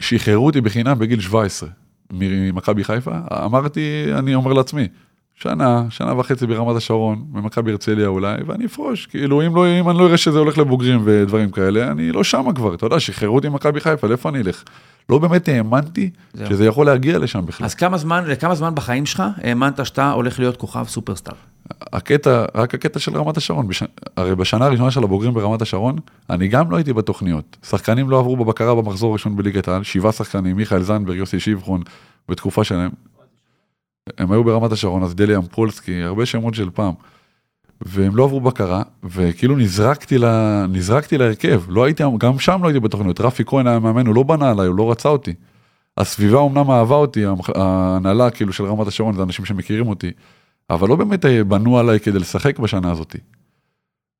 שחררו אותי בחינם בגיל 17 ממכבי חיפה, אמרתי, אני אומר לעצמי, שנה, שנה וחצי ברמת השרון, במכבי הרצליה אולי, ואני אפרוש, כאילו אם, לא, אם אני לא אראה שזה הולך לבוגרים ודברים כאלה, אני לא שמה כבר, אתה יודע, שחררו אותי ממכבי חיפה, לאיפה אני אלך? לא באמת האמנתי זהו. שזה יכול להגיע לשם בכלל. אז כמה זמן, לכמה זמן בחיים שלך האמנת שאתה הולך להיות כוכב סופרסטאר? הקטע, רק הקטע של רמת השרון, בש... הרי בשנה הראשונה של הבוגרים ברמת השרון, אני גם לא הייתי בתוכניות. שחקנים לא עברו בבקרה במחזור הראשון בליגת העל, שבעה שחקנים, מיכאל זנדברג, יוסי שבחון, בתקופה שלהם. הם היו ברמת השרון, אז דליה אמפולסקי, הרבה שמות של פעם. והם לא עברו בקרה, וכאילו נזרקתי, לה, נזרקתי להרכב, לא הייתי, גם שם לא הייתי בתוכניות, רפי כהן היה מאמן, הוא לא בנה עליי, הוא לא רצה אותי. הסביבה אמנם אהבה אותי, ההנהלה כאילו של רמת השרון, זה אנשים שמכירים אותי, אבל לא באמת אה, בנו עליי כדי לשחק בשנה הזאת.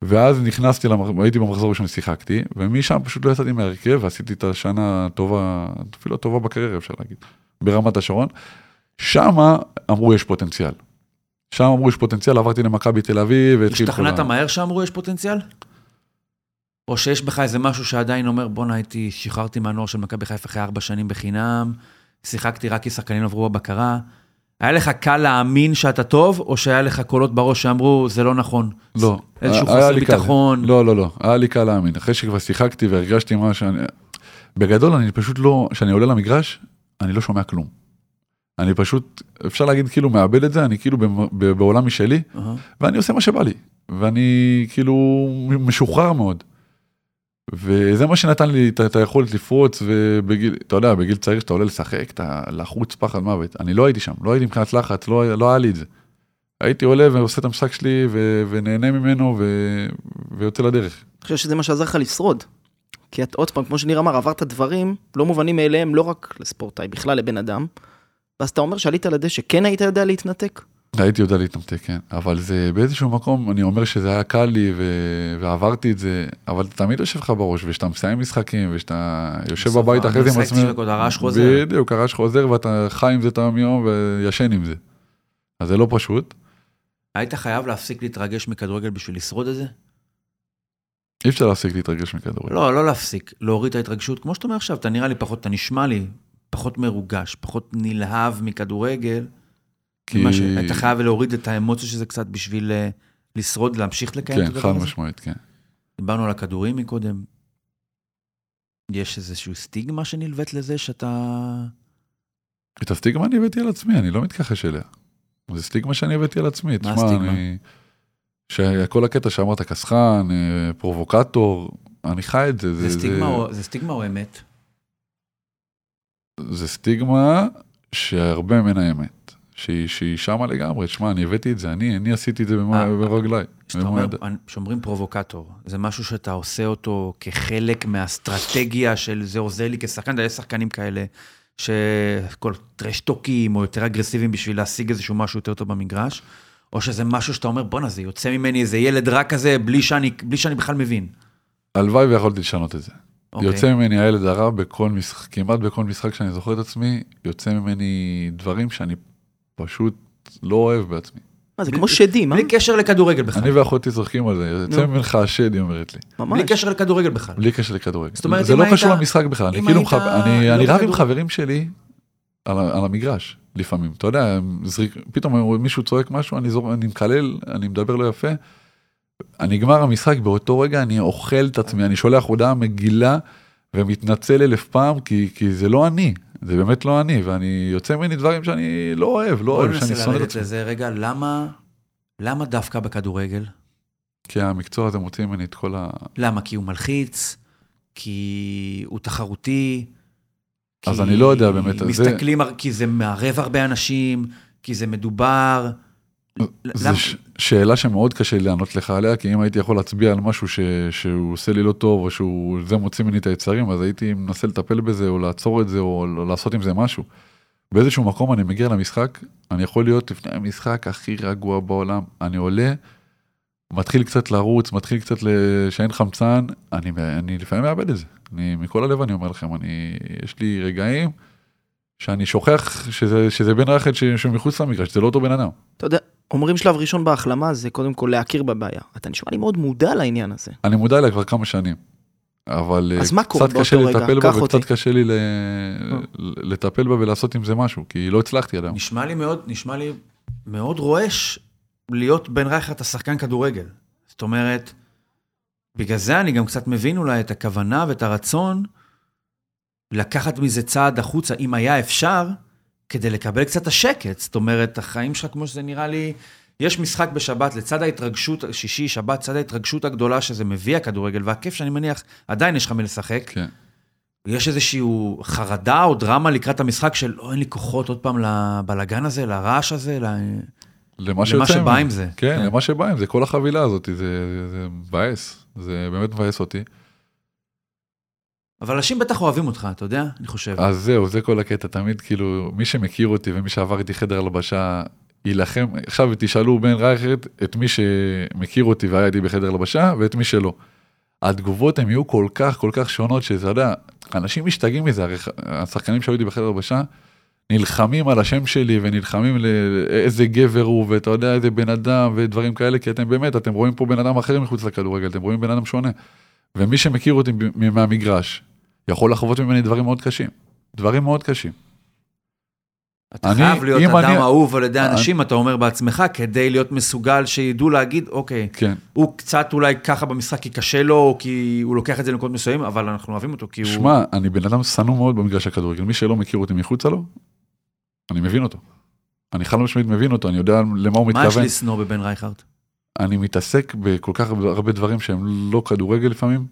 ואז נכנסתי, למח- הייתי במחזור ראשון, שיחקתי, ומשם פשוט לא יצאתי מהרכב, ועשיתי את השנה הטובה, אפילו הטובה בקריירה אפשר להגיד, ברמת השרון. שמה אמרו יש פוטנציאל. שם אמרו יש פוטנציאל, עברתי למכבי תל אביב, והתחיל השתכנעת ה- מהר שאמרו יש פוטנציאל? או שיש בך איזה משהו שעדיין אומר, בואנה, הייתי, שחררתי מהנוער של מכבי חיפה אחרי ארבע שנים בחינם, שיחקתי רק כי שחקנים עברו בבקרה. היה לך קל להאמין שאתה טוב, או שהיה לך קולות בראש שאמרו, זה לא נכון? לא. איזשהו חוסר קל. ביטחון. לא, לא, לא, היה לי קל להאמין. אחרי שכבר שיחקתי והרגשתי מה שאני... בגדול, אני פשוט לא... כשאני עולה למגרש, אני לא שומע כלום. אני פשוט, אפשר להגיד כאילו מאבד את זה, אני כאילו במ- בעולם משלי, אהה. ואני עושה מה שבא לי. ואני כאילו משוחרר מאוד. וזה מה שנתן לי את, היכולת לפרוץ, ובגיל, אתה יודע, בגיל צעיר שאתה עולה לשחק, אתה לחוץ פחד מוות. אני לא הייתי שם, לא הייתי מבחינת לחץ, לא, לא היה לי את זה. הייתי עולה ועושה את המשחק שלי, ו, ונהנה ממנו, ו, ויוצא לדרך. אני חושב שזה מה שעזר לך לשרוד. כי את עוד פעם, כמו שניר אמר, עברת דברים לא מובנים מאליהם, לא רק לספורטאי, בכלל לבן אדם. ואז אתה אומר שעלית לדשא, כן היית יודע להתנתק? הייתי יודע להתנתק, כן. אבל זה באיזשהו מקום, אני אומר שזה היה קל לי ו... ועברתי את זה, אבל זה תמיד יושב לך בראש, וכשאתה מסיים משחקים, וכשאתה יושב בבית אחרי זה עם עצמך, צ'יק, הרעש חוזר. בדיוק, הרעש חוזר ואתה חי עם זה את היום וישן עם זה. אז זה לא פשוט. היית חייב להפסיק להתרגש מכדורגל בשביל לשרוד את זה? אי אפשר להפסיק להתרגש מכדורגל. לא, לא להפסיק, להוריד את ההתרגשות. כמו שאתה אומר עכשיו, אתה נראה לי פחות, אתה נשמע לי פחות מרוגש, פחות נלהב מכדורגל. כי- ממה שהיית חייב להוריד את האמוציות שזה קצת בשביל אה, לשרוד, להמשיך לקיים את כן, הדבר חד הזה. משמעית, כן. דיברנו על הכדורים מקודם. יש איזושהי סטיגמה שנלווית לזה שאתה... את הסטיגמה אני הבאתי על עצמי, אני לא מתכחש אליה. זה סטיגמה שאני הבאתי על עצמי. תשמע, הסטיגמה? אני... שכל הקטע שאמרת קסחן, אה, פרובוקטור, אני חי את זה. זה סטיגמה או- זה סטיגמה או אמת? זה סטיגמה שהרבה ממנה אמת. שהיא, שהיא שמה לגמרי, תשמע, אני הבאתי את זה, אני, אני עשיתי את זה במו- אה, ברגליי. כשאתה במו אומר, ידיי. שאומרים פרובוקטור, זה משהו שאתה עושה אותו כחלק מהאסטרטגיה של זה עוזר לי כשחקן, יש שחקנים כאלה שכל טרשטוקים או יותר אגרסיביים בשביל להשיג איזשהו משהו יותר טוב במגרש, או שזה משהו שאתה אומר, בואנה, זה יוצא ממני איזה ילד רע כזה בלי שאני, בלי שאני בכלל מבין. הלוואי ויכולתי לשנות את זה. אוקיי. יוצא ממני הילד הרע בכל משחק, כמעט בכל משחק שאני זוכר את עצמי, יוצא ממני דברים שאני פשוט לא אוהב בעצמי. מה, זה כמו שדים, אה? בלי קשר לכדורגל בכלל. אני ואחותי צוחקים על זה, יוצא. ממך השד, היא אומרת לי. בלי ממש. קשר לכדורגל בכלל. בלי קשר לכדורגל. זאת אומרת, זה לא קשור למשחק בכלל, אני כאילו, אני לא אני רב עם חברים שלי על המגרש, לפעמים. אתה יודע, פתאום מישהו צועק משהו, אני זור- אני מקלל, אני מדבר לא יפה. נגמר המשחק, באותו רגע אני אוכל את עצמי, אני שולח הודעה מגעילה ומתנצל אלף פעם, כי כי זה לא אני, זה באמת לא אני, ואני יוצא ממני דברים שאני לא אוהב, לא בוא אוהב, שאני ננסה שונא את לרדת עצמי. לזה רגע, למה, למה דווקא בכדורגל? כי המקצוע הזה מוציא ממני את כל ה... למה? כי הוא מלחיץ? כי הוא תחרותי? אז כי אני לא יודע באמת, זה- מסתכלים, הר- כי זה מערב הרבה אנשים, כי זה מדובר. זו למה- ש- שאלה שמאוד קשה לי לענות לך עליה, כי אם הייתי יכול להצביע על משהו ש... שהוא עושה לי לא טוב, או שהוא זה מוציא ממני את היצרים, אז הייתי מנסה לטפל בזה, או לעצור את זה, או לעשות עם זה משהו. באיזשהו מקום אני מגיע למשחק, אני יכול להיות לפני המשחק הכי רגוע בעולם. אני עולה, מתחיל קצת לרוץ, מתחיל קצת. שאין חמצן, אני, אני לפעמים מאבד את זה. אני, מכל הלב אני אומר לכם, אני, יש לי רגעים שאני שוכח שזה, שזה בן רחל ש- שהוא מחוץ למגרש, זה לא אותו בן אדם. אתה יודע, אומרים שלב ראשון בהחלמה זה קודם כל להכיר בבעיה. אתה נשמע לי מאוד מודע לעניין הזה. אני מודע אליה כבר כמה שנים. אבל אז אה, קצת קשה לי? לטפל בה וקצת. קשה לי ל- לטפל בה ולעשות עם זה משהו, כי לא הצלחתי עד היום. נשמע לי מאוד, נשמע לי מאוד רועש להיות בן רייכרד השחקן כדורגל. זאת אומרת, בגלל זה אני גם קצת מבין אולי את הכוונה ואת הרצון לקחת מזה צעד החוצה, אם היה אפשר, כדי לקבל קצת השקט. זאת אומרת, החיים שלך, כמו שזה נראה לי, יש משחק בשבת, לצד ההתרגשות, שישי, שבת, צד ההתרגשות הגדולה שזה מביא הכדורגל, והכיף שאני מניח, עדיין יש לך מלשחק. כן. יש איזושהי חרדה או דרמה לקראת המשחק של, לא, אין לי כוחות עוד פעם לבלגן הזה, לרעש הזה, ל... למה, למה שבא. עם זה. כן, כן. למה שבא עם זה, כל החבילה הזאת, זה, זה, זה מבאס, זה באמת מבאס אותי. אבל אנשים בטח אוהבים אותך, אתה יודע? אני חושב. אז זהו, זה כל הקטע, תמיד כאילו, מי שמכיר אותי ומי שעבר איתי חדר הלבשה, יילחם, עכשיו תשאלו בן רייכרד את מי שמכיר אותי והיה איתי בחדר הלבשה ואת מי שלא. התגובות הן יהיו כל כך כל כך שונות שאתה יודע, אנשים משתגעים מזה, הרי השחקנים שהיו איתי בחדר הלבשה נלחמים על השם שלי ונלחמים לאיזה גבר הוא ואתה יודע איזה בן אדם ודברים כאלה, כי אתם באמת, אתם רואים פה בן אדם אחר מחוץ לכדורגל, אתם רואים בן אדם שונה. ומי שמכיר אותי מהמגרש, יכול לחוות ממני דברים מאוד קשים. דברים מאוד קשים. אתה אני- חייב להיות אדם אני- אהוב על ידי אני- אנשים, אתה אומר בעצמך, כדי להיות מסוגל שידעו להגיד, אוקיי, כן. הוא קצת אולי ככה במשחק כי קשה לו, או כי הוא לוקח את זה לנקודות מסוימים, אבל אנחנו אוהבים אותו, כי הוא... שמע, אני בן אדם שנוא מאוד במגרש הכדורגל. מי שלא מכיר אותי מחוצה לו, אני מבין אותו. אני חד משמעית מבין אותו, אני יודע למה הוא מה יש מתכוון. לשנוא בבן רייכרד? אני מתעסק בכל כך הרבה דברים שהם לא כדורגל לפעמים,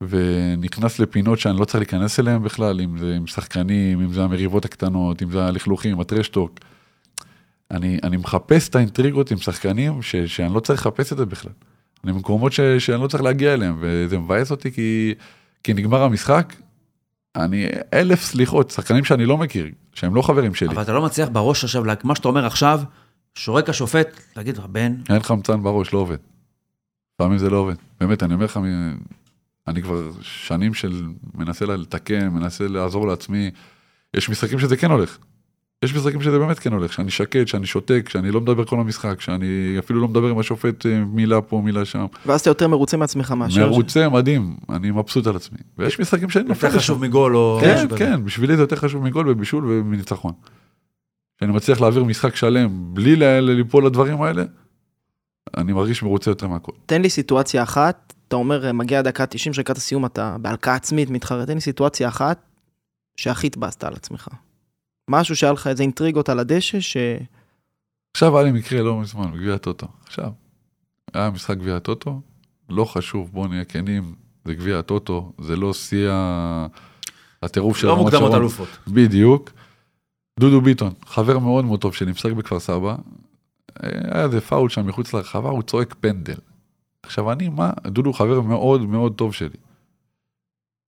ונכנס לפינות שאני לא צריך להיכנס אליהם בכלל, אם זה עם שחקנים, אם זה המריבות הקטנות, אם זה הלכלוכים, הטרשטוק. אני, אני מחפש את האינטריגות עם שחקנים ש, שאני לא צריך לחפש את זה בכלל. אני במקומות ש, שאני לא צריך להגיע אליהם, וזה מבאס אותי כי, כי נגמר המשחק, אני אלף סליחות, שחקנים שאני לא מכיר, שהם לא חברים שלי. אבל אתה לא מצליח בראש עכשיו, מה שאתה אומר עכשיו, שורק השופט, להגיד לך, בן, אין חמצן בראש, לא עובד. לפעמים זה לא עובד. באמת, אני אומר לך, אני כבר שנים של מנסה לתקן, מנסה לעזור לעצמי. יש משחקים שזה כן הולך. יש משחקים שזה באמת כן הולך, שאני שקט, שאני שותק, שאני לא מדבר כל המשחק, שאני אפילו לא מדבר עם השופט אה, מילה פה, מילה שם. ואז אתה יותר מרוצה מעצמך מאשר... מרוצה, מדהים, אני מבסוט על עצמי. ויש משחקים שאני נופל יותר. חשוב מגול או... כן. כן, בשבילי זה יותר חשוב מגול ובישול ומניצחון. כשאני מצליח להעביר משחק שלם בלי ל- ליפול לדברים האלה, אני מרגיש מרוצה יותר מהכל. תן לי סיטואציה אחת, אתה אומר, מגיע הדקה 90 של לקראת הסיום, אתה בהלקאה עצמית מתחרט, תן לי סיטואציה אחת שהכי התבאסת על עצמך. משהו שהיה לך איזה אינטריגות על הדשא, ש... עכשיו היה לי מקרה לא מזמן בגביע הטוטו. עכשיו, היה משחק גביע הטוטו, לא חשוב, בואו נהיה כנים, זה גביע הטוטו, זה לא שיא הטירוף של לא רמת מוקדמות שרון. אלופות. בדיוק. דודו ביטון, חבר מאוד מאוד טוב שלי, משחק בכפר סבא, היה איזה פאול שם מחוץ לרחבה, הוא צועק פנדל. עכשיו אני, מה, דודו חבר מאוד מאוד טוב שלי.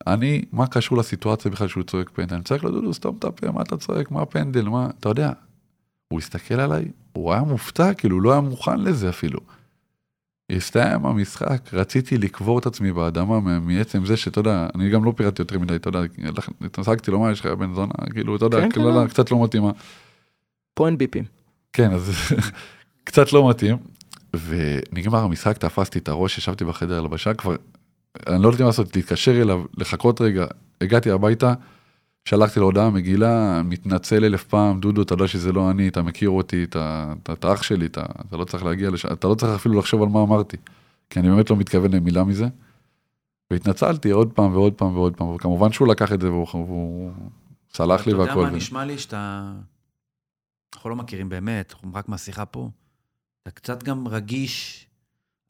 אני, מה קשור לסיטואציה בכלל שהוא צועק פנדל? אני צועק לו, דודו, סתום את הפה, מה אתה צועק, מה הפנדל, מה, אתה יודע. הוא הסתכל עליי, הוא היה מופתע, כאילו, הוא לא היה מוכן לזה אפילו. הסתיים המשחק, רציתי לקבור את עצמי באדמה מעצם זה שאתה יודע, אני גם לא פירטתי יותר מדי, אתה יודע, התעסקתי לו, מה יש לך בן זונה, כאילו, אתה יודע, כן, כן, קללה לא. קצת לא מתאימה. פה אין ביפים. כן, אז קצת לא מתאים. ונגמר המשחק, תפסתי את הראש, ישבתי בחדר הלבשה, כבר, אני לא יודעת מה לעשות, להתקשר אליו, לחכות רגע, הגעתי הביתה, שלחתי לו הודעה מגעילה, מתנצל אלף פעם, דודו, אתה יודע שזה לא אני, אתה מכיר אותי, אתה, אתה, אתה אח שלי, אתה, אתה לא צריך להגיע לשם, אתה לא צריך אפילו לחשוב על מה אמרתי, כי אני באמת לא מתכוון למילה מזה. והתנצלתי עוד פעם ועוד פעם ועוד פעם, וכמובן שהוא לקח את זה והוא, והוא סלח לי אתה יודע והכל. מה, נשמע לי שאתה... אנחנו לא מכירים באמת, אנחנו רק מהשיחה פה. אתה קצת גם רגיש,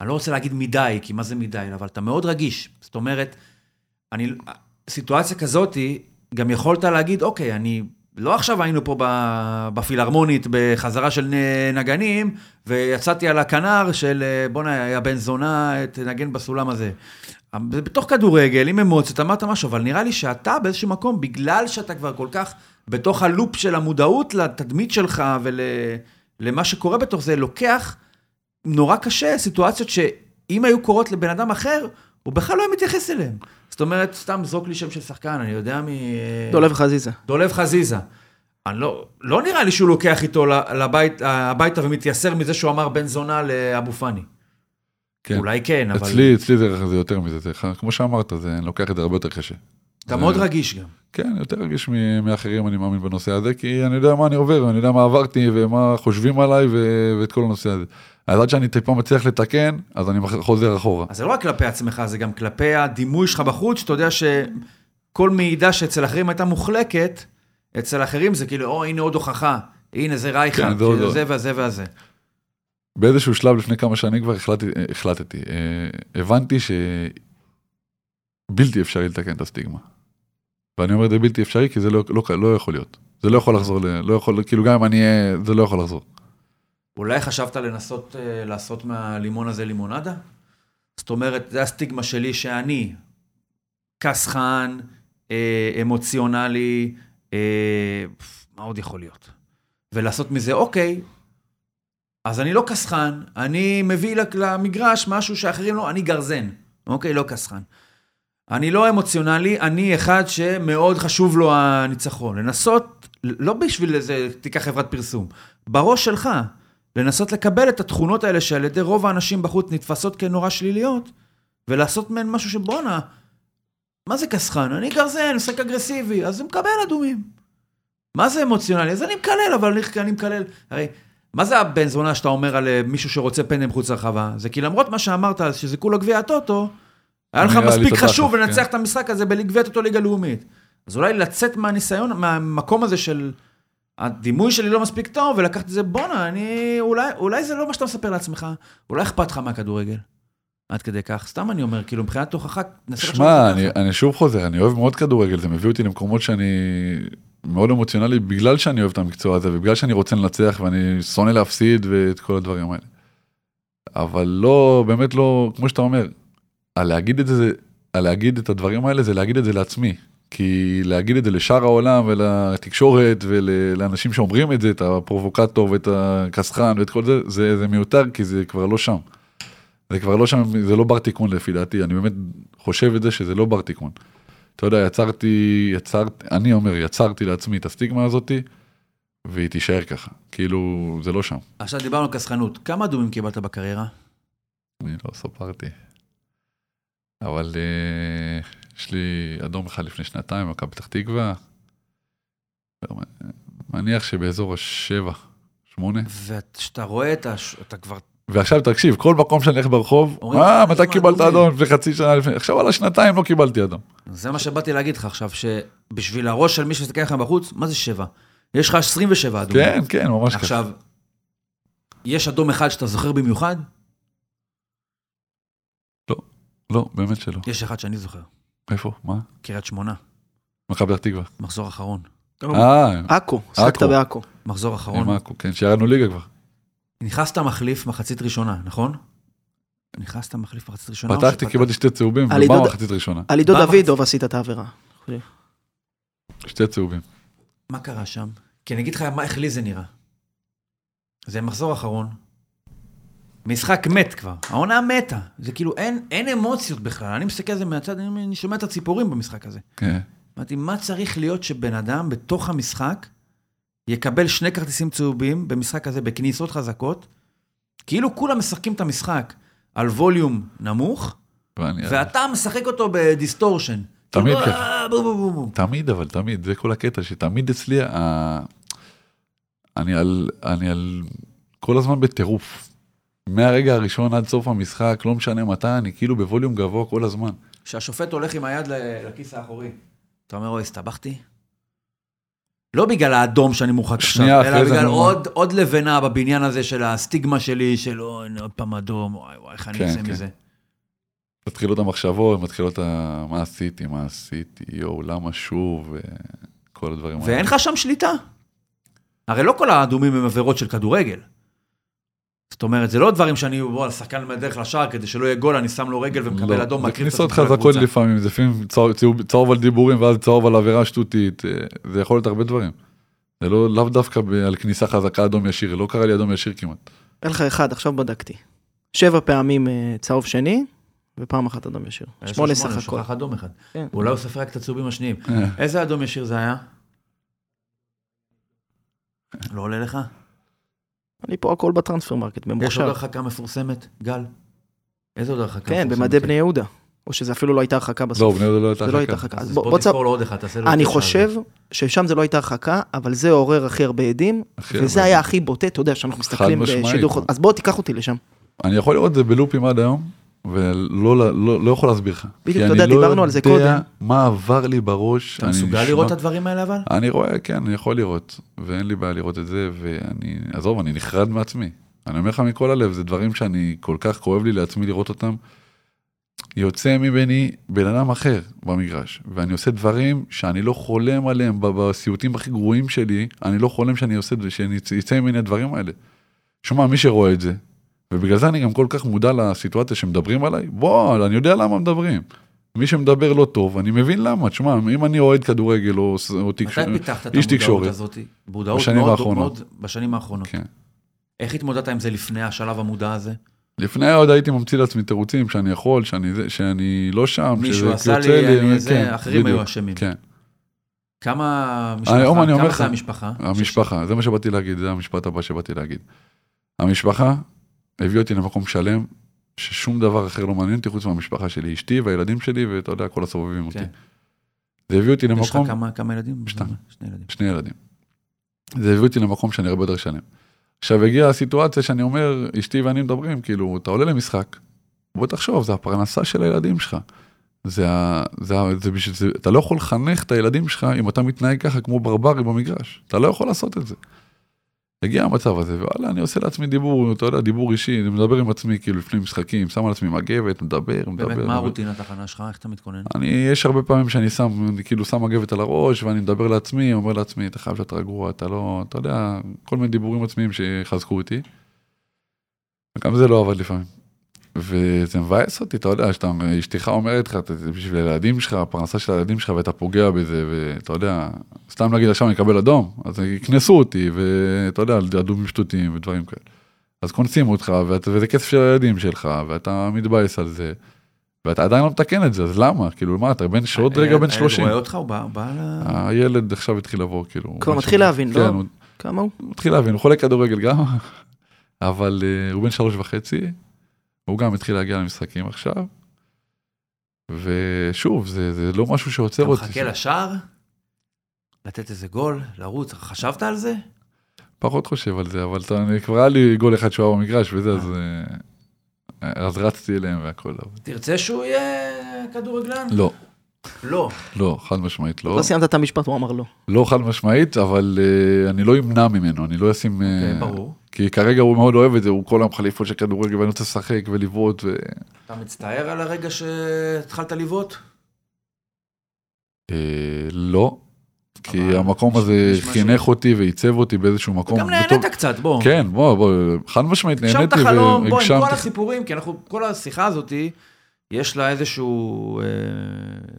אני לא רוצה להגיד מדי, כי מה זה מדי, אבל אתה מאוד רגיש. זאת אומרת, אני, סיטואציה כזאתי, גם יכולת להגיד, אוקיי, אני, לא עכשיו היינו פה בפילהרמונית בחזרה של נגנים, ויצאתי על הכנר של אה, בואנה, יא בן זונה, תנגן בסולם הזה. זה בתוך כדורגל, עם אמוציות, אמרת משהו, אבל נראה לי שאתה באיזשהו מקום, בגלל שאתה כבר כל כך בתוך הלופ של המודעות לתדמית שלך ולמה שקורה בתוך זה, לוקח נורא קשה סיטואציות שאם היו קורות לבן אדם אחר, הוא בכלל לא היה מתייחס אליהן. זאת אומרת, סתם זרוק לי שם של שחקן, אני יודע מ... דולב חזיזה. דולב חזיזה. אני לא, לא נראה לי שהוא לוקח איתו לבית, הביתה ומתייסר מזה שהוא אמר בן זונה לאבו פאני. כן. אולי כן, אבל אצלי, אצלי זה, זה יותר מזה, זה, כמו שאמרת, זה, אני לוקח את זה הרבה יותר קשה. אתה זה- מאוד רגיש גם. כן, יותר רגיש מאחרים, אני מאמין בנושא הזה, כי אני יודע מה אני עובר, אני יודע מה עברתי ומה חושבים עליי ו- ואת כל הנושא הזה. אז עד שאני טיפה מצליח לתקן, אז אני חוזר אחורה. אז זה לא רק כלפי עצמך, זה גם כלפי הדימוי שלך בחוץ, שאתה יודע שכל מעידה שאצל אחרים הייתה מוחלקת, אצל אחרים זה כאילו, או, הנה עוד הוכחה, הנה זה רייכרד, כן, זה כאילו לא. זה והזה והזה. באיזשהו שלב לפני כמה שנים כבר החלטתי, החלטתי אה, הבנתי שבלתי אפשרי לתקן את הסטיגמה. ואני אומר זה בלתי אפשרי, כי זה לא, לא, לא יכול להיות. זה לא יכול לחזור, לא יכול, כאילו גם אם אני אהיה, זה לא יכול לחזור. אולי חשבת לנסות אה, לעשות מהלימון הזה לימונדה? זאת אומרת, זה הסטיגמה שלי שאני כסחן, אה, אמוציונלי, אה, מה עוד יכול להיות? ולעשות מזה, אוקיי, אז אני לא כסחן, אני מביא למגרש משהו שאחרים לא, אני גרזן, אוקיי? לא כסחן. אני לא אמוציונלי, אני אחד שמאוד חשוב לו הניצחון. לנסות, לא בשביל איזה, תיקח חברת פרסום, בראש שלך, לנסות לקבל את התכונות האלה שעל ידי רוב האנשים בחוץ נתפסות כנורא שליליות, ולעשות מהן משהו שבואנה, מה זה כסחן? אני גרזן, משחק אגרסיבי, אז זה מקבל אדומים. מה זה אמוציונלי? אז אני מקלל, אבל אני, אני מקלל. הרי, מה זה הבן זונה שאתה אומר על אה, מישהו שרוצה פנדל מחוץ לרחבה? זה כי למרות מה שאמרת, שזה כולו גביע הטוטו, היה לך מספיק חשוב לנצח כן. את המשחק הזה בגביע טוטו ליגה לאומית. אז אולי לצאת מהניסיון, מהמקום הזה של הדימוי שלי לא מספיק טוב, ולקחת את זה, בואנה, אני, אולי, אולי זה לא מה שאתה מספר לעצמך, אולי אכפת לך מהכדורגל. עד כדי כך, סתם אני אומר, כאילו מבחינת תוכחה, נסה לחשוב שמע, אני. אני שוב חוזר, אני אוהב מאוד כדורגל, זה מביא אותי למקומות שאני מאוד אמוציונלי בגלל שאני אוהב את המקצוע הזה ובגלל שאני רוצה לנצח ואני שונא להפסיד ואת כל הדברים האלה. אבל לא, באמת לא, כמו שאתה אומר, על להגיד את זה, על להגיד את הדברים האלה זה להגיד את זה לעצמי. כי להגיד את זה לשאר העולם ולתקשורת ולאנשים שאומרים את זה, את הפרובוקטור ואת הכסחן ואת כל זה, זה, זה מיותר כי זה כבר לא שם. זה כבר לא שם, זה לא בר תיקון לפי דעתי, אני באמת חושב את זה שזה לא בר תיקון. אתה יודע, יצרתי, יצרתי, אני אומר, יצרתי לעצמי את הסטיגמה הזאתי, והיא תישאר ככה. כאילו, זה לא שם. עכשיו דיברנו על כסחנות, כמה אדומים קיבלת בקריירה? אני לא ספרתי. אבל אה, יש לי אדום אחד לפני שנתיים, מכבי פתח תקווה. מניח שבאזור השבע, שמונה. וכשאתה רואה את הש... אתה כבר... ועכשיו תקשיב, כל מקום שאני הולך ברחוב, אה, "אה, מתי קיבלת אדומים?" אדום? לפני חצי שנה לפני, עכשיו על השנתיים לא קיבלתי אדום. זה מה שבאתי להגיד לך עכשיו, שבשביל הראש של מי שמסתכל עליך בחוץ, מה זה שבע? יש לך 27 אדומים. כן, כן, ממש ככה. עכשיו, יש אדום אחד שאתה זוכר במיוחד? לא, באמת שלא. יש אחד שאני זוכר, איפה? מה? קריית שמונה, מכבי פתח תקווה. מחזור אחרון. אה, עכו, שחקת עכו. בעכו. מחזור אחרון. עם עכו, כן, שירדנו ליגה כבר. נכנסת מחליף מחצית ראשונה, נכון? נכנסת מחליף מחצית ראשונה? פתחתי, קיבלתי שתי צהובים, עידוד- מחצית ראשונה? על עידו דוידוב עשית את העבירה. שתי צהובים. מה קרה שם? כי אני אגיד לך איך לי זה נראה. זה מחזור אחרון. משחק מת כבר, העונה מתה. זה כאילו אין, אין אמוציות בכלל. אני מסתכל על זה מהצד, אני, אני שומע את הציפורים במשחק הזה. כן. אמרתי, מה צריך להיות שבן אדם בתוך המשחק יקבל שני כרטיסים צהובים במשחק הזה בכניסות חזקות? כאילו כולם משחקים את המשחק על ווליום נמוך. ואתה משחק אותו ב distortion. תמיד כאילו, ככה. אה. תמיד, אבל תמיד, זה כל הקטע, שתמיד אצלי. אני על, אני על, כל הזמן בטירוף. מהרגע הראשון עד סוף המשחק, לא משנה מתי, אני כאילו בווליום גבוה כל הזמן. כשהשופט הולך עם היד לכיס האחורי, אתה אומר, אוי, הסתבכתי? לא בגלל האדום שאני מורחק עכשיו, אלא בגלל עוד, עוד לבנה בבניין הזה של הסטיגמה שלי, של אוי, עוד פעם אדום, וואי וואי, איך אני כן, יוצא כן. מזה. מתחילות המחשבות, מתחילות ה... מה עשיתי, מה עשיתי, יואו, למה שוב, וכל הדברים ואין לך שם שליטה. הרי לא כל האדומים הם עבירות של כדורגל. זאת אומרת, זה לא דברים שאני, בוא, השחקן בדרך לשער, כדי שלא יהיה גול, אני שם לו רגל ומקבל לא, אדום, זה מקריב את כניסות עצמי חזקות לקבוצה. לפעמים, זה לפעמים צהוב- צהוב- על דיבורים ואז צהוב על עבירה שטותית, אה, זה יכול להיות הרבה דברים. זה לא, לאו דווקא על כניסה חזקה אדום ישיר, לא קרה לי אדום ישיר כמעט. אין לך אחד, עכשיו בדקתי. שבע פעמים אה, צהוב שני, ופעם אחת אדום ישיר. יש לו שמונה סך הכל. שוכח אדום אחד. כן. אולי הוא סופר רק את הצהובים השניים. אה, איזה אדום ישיר זה היה? לא עולה לך? אני פה הכל ב Transfermarkt, יש עוד ממוחשב. הרחקה מפורסמת? גל? איזה עוד הרחקה כן, מפורסמת? במדי בני יהודה. או שזה אפילו לא הייתה הרחקה לא, בסוף. בני יהודה לא הייתה זה לא הרחקה. הייתה הרחקה. אז בוא בוא תספור לו עוד אחד, תעשה לו אני חושב. ששם זה לא הייתה הרחקה, אבל זה עורר הכי הרבה הדים, וזה הרבה. היה הכי בוטה, אתה יודע, שאנחנו מסתכלים. בשידור חוזר. אז בוא תיקח אותי לשם. אני יכול לראות את זה בלופים עד היום, ולא לא, לא, לא יכול להסביר לך. בדיוק, כי אתה יודע, אני לא דיברנו על זה יודע קודם. מה עבר לי בראש. אתה אני מסוגל נשמע- לראות את הדברים האלה אבל? אני רואה, כן, אני יכול לראות, ואין לי בעיה לראות את זה, ואני, עזוב, אני נחרד מעצמי. אני אומר לך מכל הלב, זה דברים שאני, כל כך כואב לי לעצמי לראות אותם, יוצא ממני בן אדם אחר במגרש, ואני עושה דברים שאני לא חולם עליהם בסיוטים הכי גרועים שלי, אני לא חולם שאני עושה את זה, שיצא ממני הדברים האלה. שמע, מי שרואה את זה, ובגלל זה אני גם כל כך מודע לסיטואציה שמדברים עליי, בוא, אני יודע למה מדברים. מי שמדבר לא טוב, אני מבין למה, תשמע, אם אני אוהד כדורגל או, או תקש... מתי פיתחת את המודעות. הזאת? מודעות בשנים מאוד- האחרונות. מאוד- בשנים האחרונות. כן. איך התמודדת עם זה לפני השלב המודע הזה? לפני עוד הייתי ממציא לעצמי תירוצים שאני יכול, שאני, זה, שאני לא שם, מישהו עשה יוצא לי, אני כן, זה, אחרים בדיוק, היו אשמים. כן, כמה היום אני משפחה, אומר כמה לך, זה המשפחה? המשפחה, זה מה שבאתי להגיד, זה המשפט הבא שבאתי להגיד. המשפחה הביא אותי למקום שלם, ששום דבר אחר לא מעניין אותי חוץ מהמשפחה שלי, אשתי והילדים שלי, ואתה יודע, כל הסובבים אותי. כן. זה הביא אותי יש לך למקום, כמה- כמה ילדים? שתיים. שני ילדים. שני ילדים. זה הביא אותי למקום שאני הרבה יותר שלם. עכשיו הגיעה הסיטואציה שאני אומר, אשתי ואני מדברים, כאילו, אתה עולה למשחק, בוא תחשוב, זה הפרנסה של הילדים שלך. זה ה... זה ה... זה בשביל זה... אתה לא יכול לחנך את הילדים שלך אם אתה מתנהג ככה כמו ברברי במגרש. אתה לא יכול לעשות את זה. הגיע המצב הזה, וואלה, אני עושה לעצמי דיבור, אתה יודע, דיבור אישי, אני מדבר עם עצמי, כאילו, לפני משחקים, שם על עצמי מגבת, מדבר, מדבר. באמת. מה הרוטינת הכנה שלך? איך אתה מתכונן? אני, יש הרבה פעמים שאני שם, אני כאילו שם מגבת על הראש, ואני מדבר לעצמי, אומר לעצמי, אתה חייב להיות רגוע, אתה לא, אתה יודע, כל מיני דיבורים עצמיים שיחזקו אותי. וגם זה לא עבד לפעמים. וזה מבאס אותי, אתה יודע, שאתה, אשתך אומרת לך, "זה בשביל הילדים שלך, הפרנסה של הילדים שלך, ואתה פוגע בזה, ואתה יודע, סתם להגיד עכשיו אני אקבל אדום, אז יקנסו אותי, ואתה יודע, על אדומים שטותיים ודברים כאלה. אז קונסים אותך, ואת, וזה כסף של הילדים שלך, ואתה מתבאס על זה. ואתה עדיין לא מתקן את זה, אז למה? כאילו, מה, אתה בן, שעוד רגע בן 30. הילד רואה אותך, הוא בא בא ל... הילד עכשיו התחיל לבוא, כאילו. כבר מתחיל. להבין, כן, לא? הוא כמה הוא? הוא מתחיל להבין, הוא חולה כדורגל גם, אבל אה, הוא בן שלוש וחצי, הוא גם התחיל להגיע למשחקים עכשיו, ושוב, זה, זה לא משהו שעוצר אתה אותי. מחכה לשער? לתת איזה גול? לרוץ? חשבת על זה? פחות חושב על זה, אבל אתה, אני, כבר היה לי גול אחד שהוא היה במגרש וזה, אז, אה, אז רצתי אליהם והכל. אבל... תרצה שהוא יהיה כדורגלן? לא, לא. לא, חד משמעית לא. לא סיימת את המשפט, הוא אמר לא. לא חד משמעית, אבל uh, אני לא אמנע ממנו, אני לא אשים... uh, אוקיי, ברור. כי כרגע הוא מאוד אוהב את זה, הוא כל היום חליפות של כדורגל ואני רוצה לשחק ולבעוט. ו... אתה מצטער על הרגע שהתחלת לבעוט? אה, לא, כי המקום הזה חינך אותי ועיצב אותי באיזשהו מקום. גם נהנית קצת, בוא. כן, בוא, בוא, חד משמעית הגשמת נהניתי חלום, בוא, עם. כל הסיפורים, כי אנחנו, כל השיחה הזאתי, יש לה איזשהו אה,